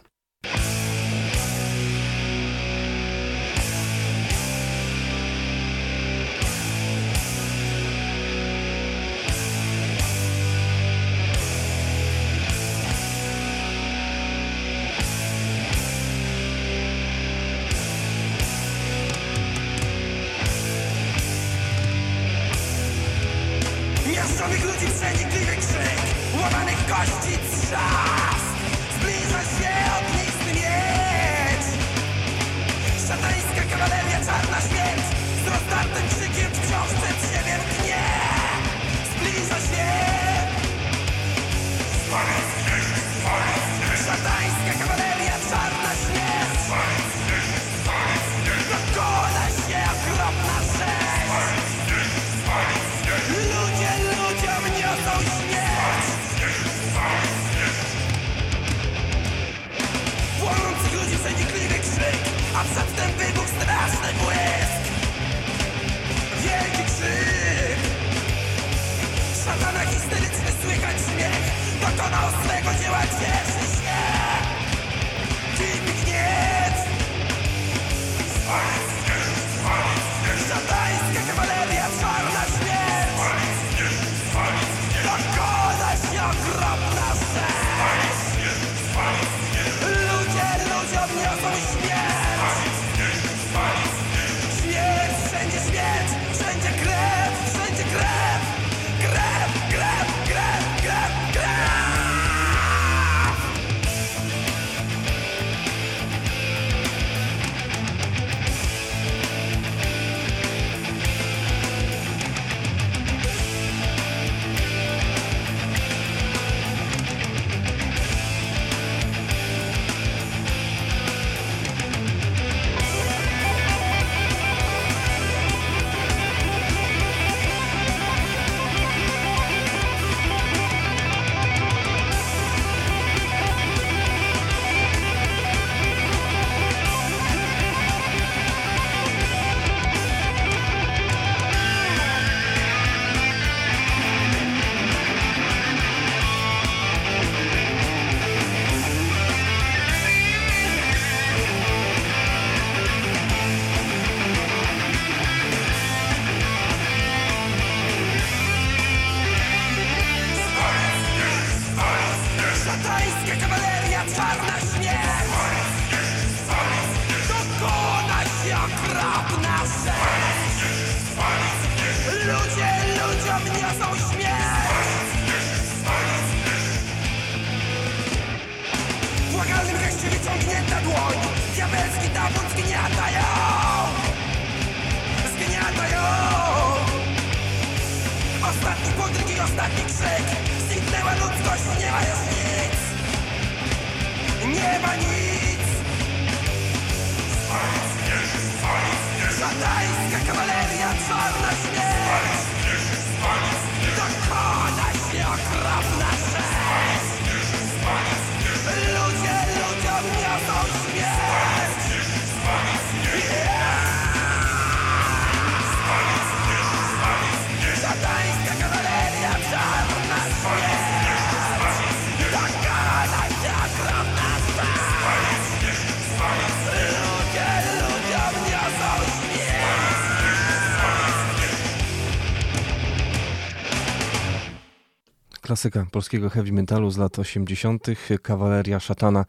Klasyka polskiego heavy metalu z lat 80., Kawaleria Szatana,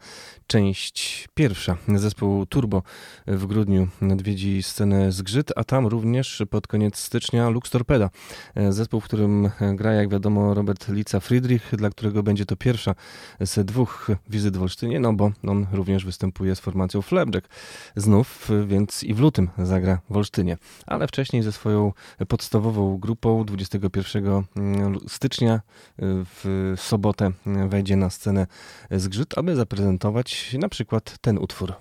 część pierwsza. Zespół Turbo w grudniu nadwiedzi scenę Zgrzyt, a tam również pod koniec stycznia Lux Torpeda. Zespół, w którym gra, jak wiadomo, Robert Lica Friedrich, dla którego będzie to pierwsza z dwóch wizyt w Olsztynie, no bo on również występuje z formacją Flapjack znów, więc i w lutym zagra w Olsztynie. Ale wcześniej ze swoją podstawową grupą 21 stycznia w sobotę wejdzie na scenę Zgrzyt, aby zaprezentować na przykład ten utwór.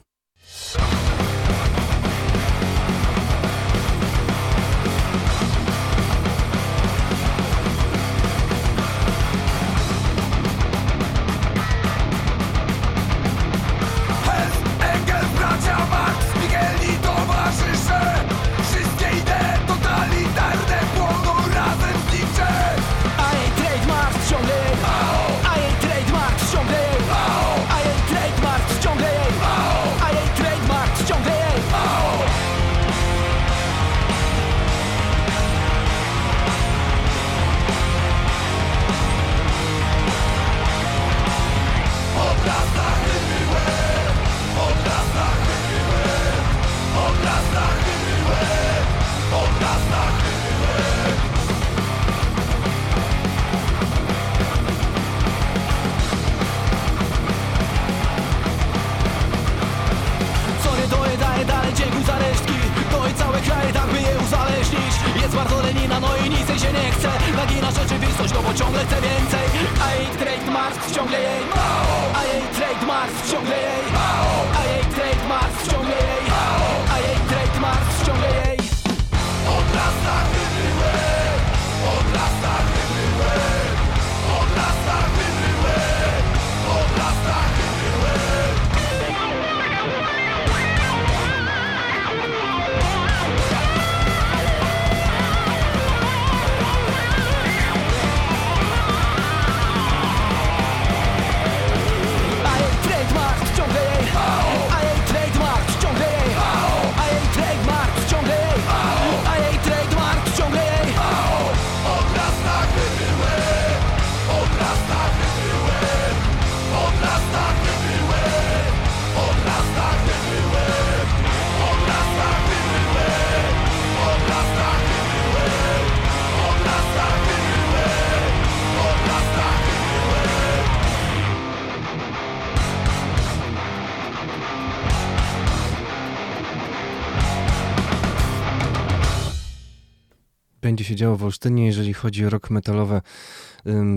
Się działo w Olsztynie, jeżeli chodzi o rock metalowe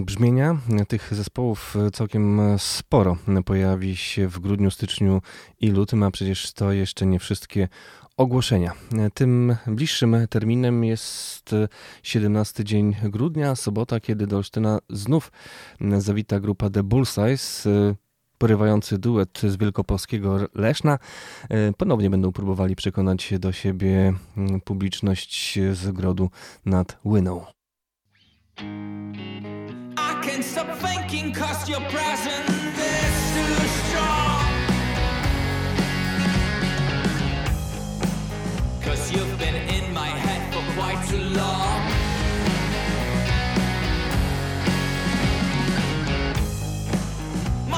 brzmienia. Tych zespołów y, całkiem e, sporo pojawi się w grudniu, styczniu i lutym, a przecież to jeszcze nie wszystkie ogłoszenia. Tym bliższym terminem jest e, 17 dzień grudnia, sobota, kiedy do Olsztyna znów zawita grupa The Bullsize, e, porywający duet z wielkopolskiego Leszna. E, Ponownie będą próbowali przekonać do siebie mm, publiczność z ogrodu nad Łyną.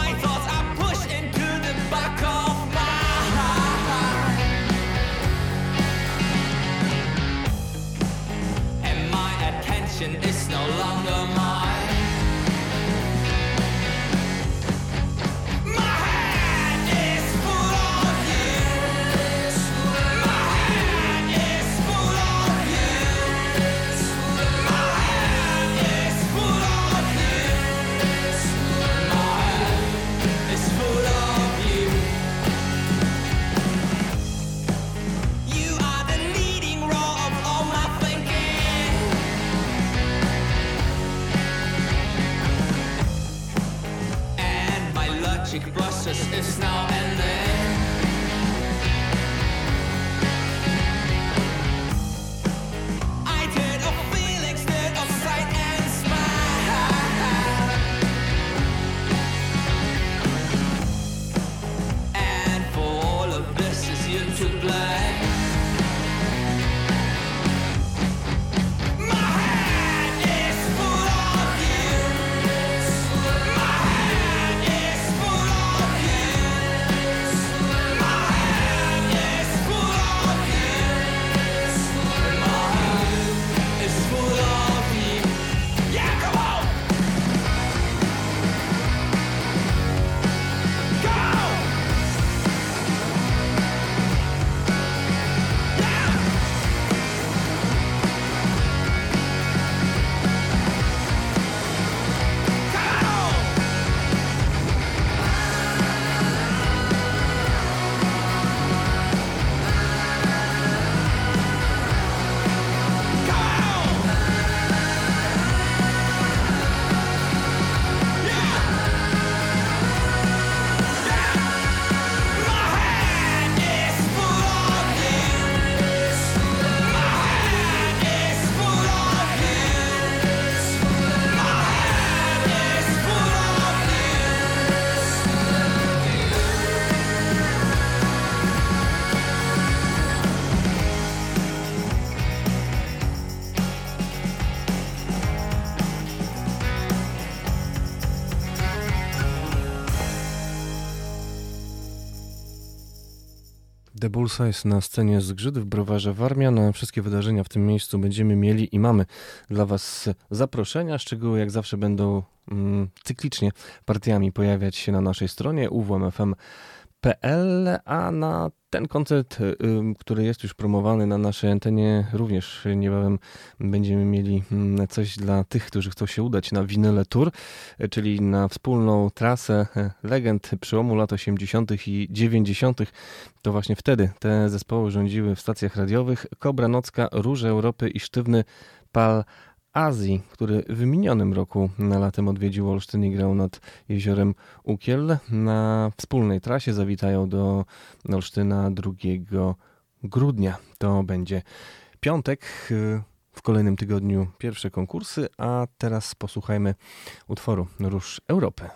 I can't The Bullseye na scenie Zgrzyt w Browarze Warmia. Na wszystkie wydarzenia w tym miejscu będziemy mieli i mamy dla Was zaproszenia. Szczegóły jak zawsze będą mm, cyklicznie partiami pojawiać się na naszej stronie uwmfm.pl, a na ten koncert, który jest już promowany na naszej antenie, również niebawem będziemy mieli mm, coś dla tych, którzy chcą się udać na Winyle Tour, czyli na wspólną trasę y, legend przełomu lat 80. i 90. To właśnie wtedy te zespoły rządziły w stacjach radiowych. Kobra Nocka, Róże Europy i Sztywny Pal Azji, który w minionym roku na latem odwiedził Olsztyn i grał nad jeziorem Ukiel. Na wspólnej trasie zawitają do Olsztyna 2 grudnia. To będzie piątek. W kolejnym tygodniu pierwsze konkursy, a teraz posłuchajmy utworu Róż Europy.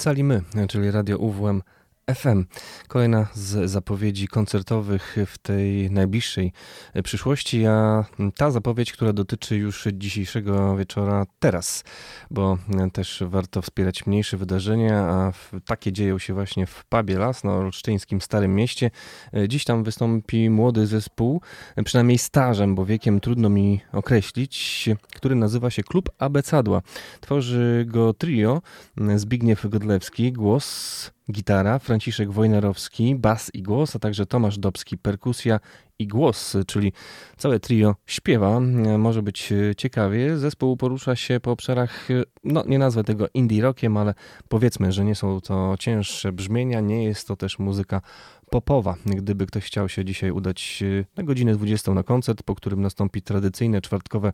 Cali My, czyli Radio UWM FM. Kolejna z zapowiedzi koncertowych w tej najbliższej przyszłości, a ta zapowiedź, która dotyczy już dzisiejszego wieczora teraz, bo też warto wspierać mniejsze wydarzenia, a takie dzieją się właśnie w pubie Las na olsztyńskim Starym Mieście. Dziś tam wystąpi młody zespół, przynajmniej stażem, bo wiekiem trudno mi określić, który nazywa się Klub Abecadła. Tworzy go trio Zbigniew Godlewski, głos, gitara, Franciszek Wojnarowski, bas i głos, a także Tomasz Dobski, perkusja i głos, czyli całe trio śpiewa. Może być ciekawie. Zespół porusza się po obszarach, no nie nazwę tego indie rockiem, ale powiedzmy, że nie są to cięższe brzmienia, nie jest to też muzyka popowa. Gdyby ktoś chciał się dzisiaj udać na godzinę 20 na koncert, po którym nastąpi tradycyjne czwartkowe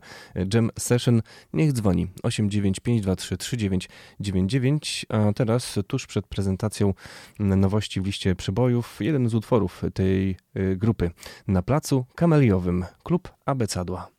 jam session, niech dzwoni 89523 3999. A teraz, tuż przed prezentacją nowości w liście przebojów, jeden z utworów tej y, grupy na placu kameliowym Klub Abecadła.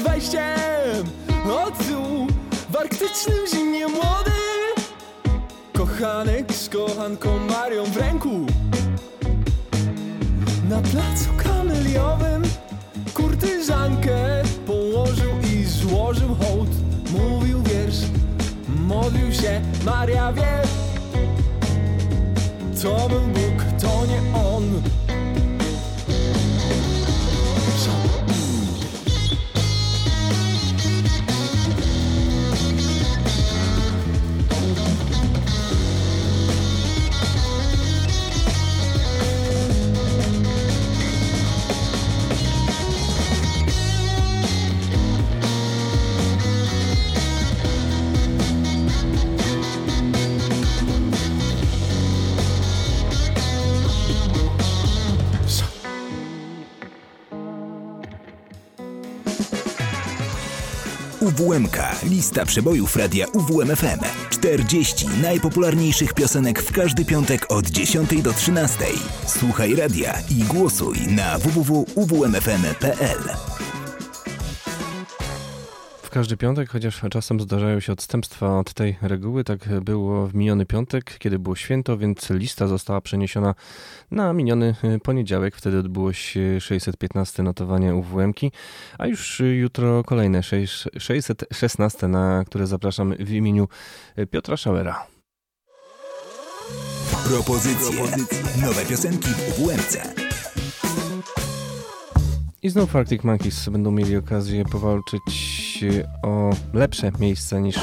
Przeszedł wejściem Od tyłu w arktycznym zimnie młody. Kochanek z kochanką Marią w ręku. Na placu kameliowym kurtyzankę Położył i złożył hołd. Mówił wiersz, modlił się Maria wie To był Bóg, to nie on UWMK. Lista przebojów radia UWMFM. 40 najpopularniejszych piosenek w każdy piątek od 10 do 13. Słuchaj radia i głosuj na www.uwmfm.pl. w każdy piątek, chociaż czasem zdarzają się odstępstwa od tej reguły. Tak było w miniony piątek, kiedy było święto, więc lista została przeniesiona na miniony poniedziałek. Wtedy odbyło się 615 notowanie UWM-ki, a już jutro kolejne 616, na które zapraszam w imieniu Piotra Schauera. Propozycje. Nowe piosenki w UWM-ce. I znów Arctic Monkeys będą mieli okazję powalczyć o lepsze miejsca niż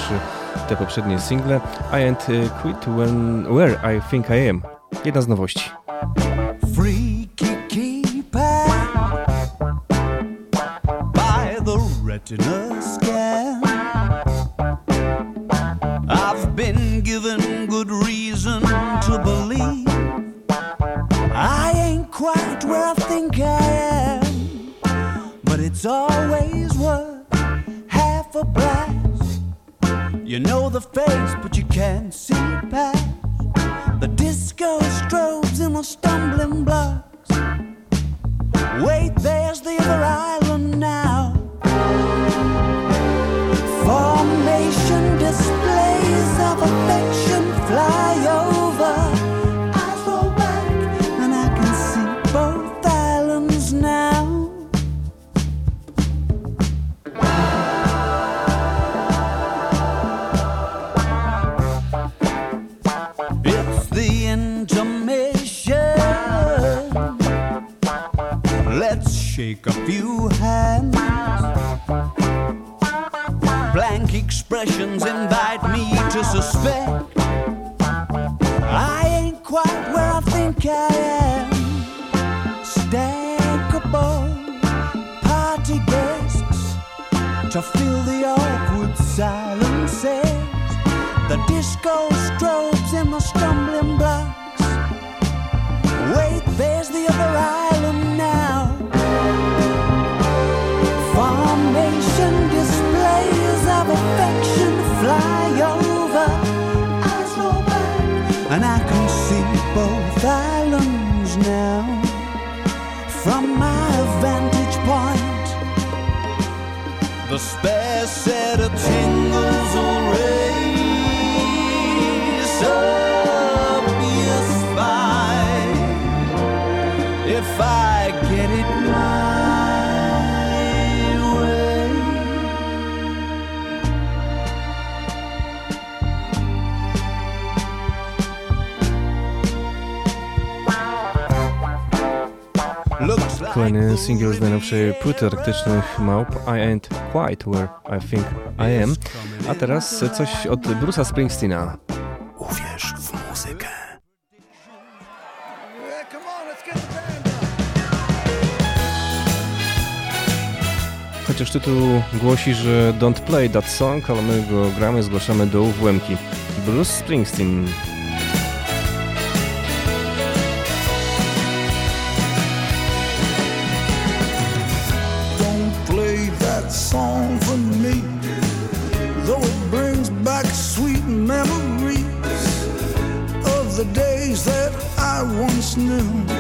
te poprzednie single. I ain't quit when, where I think I am. Jedna z nowości. Freaky keeper by the retina it's always worth half a blast. You know the face, but you can't see past the disco strobes and the stumbling blocks. Wait, there's the other island now. Formation displays of affection fly over. Shake a few hands. Blank expressions invite me to suspect I ain't quite where I think I am. Stackable party guests to fill the awkward silences. The disco strobes the spare set of tingles Kolejny singiel z najnowszej płyty arktycznych małp I ain't quite where I think I am. A teraz coś od Bruce'a Springsteena. Uwierz w muzykę. Chociaż tytuł głosi, że don't play that song, ale my go gramy, zgłaszamy do UWM-ki. Bruce Springsteen. snow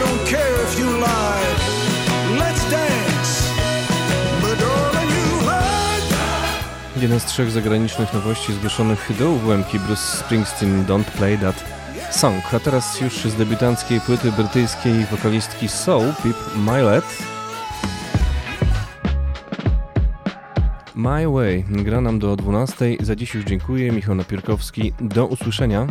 don't care if you. Let's dance. But you. Jeden z trzech zagranicznych nowości zgłoszonych do ułamki Bruce Springsteen Don't Play That Song. A teraz już z debiutanckiej płyty brytyjskiej wokalistki Soul Pip Milet. My Way gra nam do 12. Za dziś już dziękuję. Michał Napierkowski. Do usłyszenia.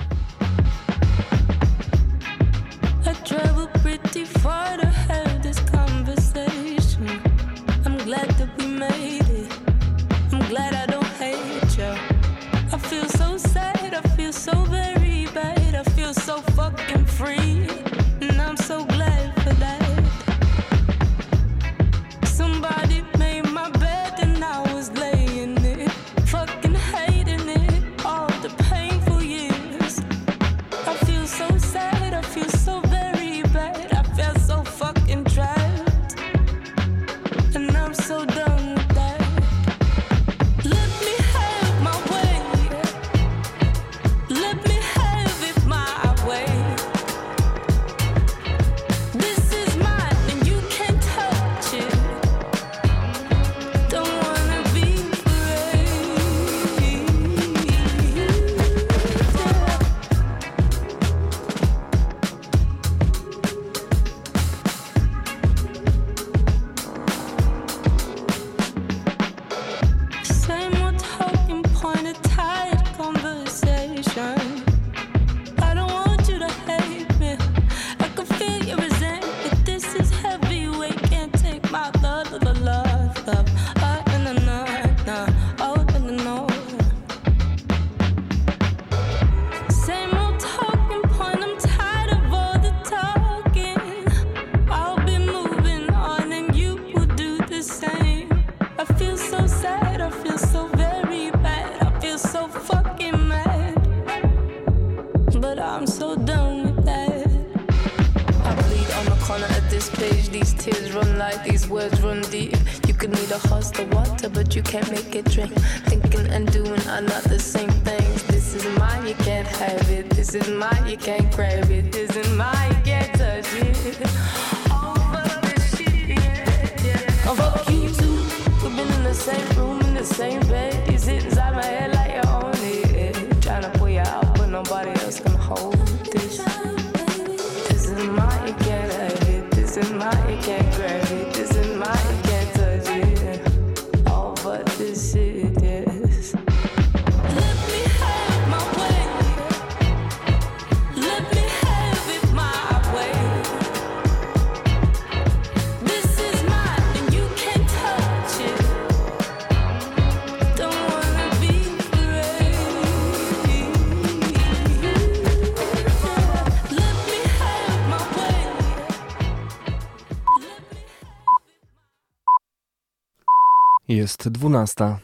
jest dwunasta.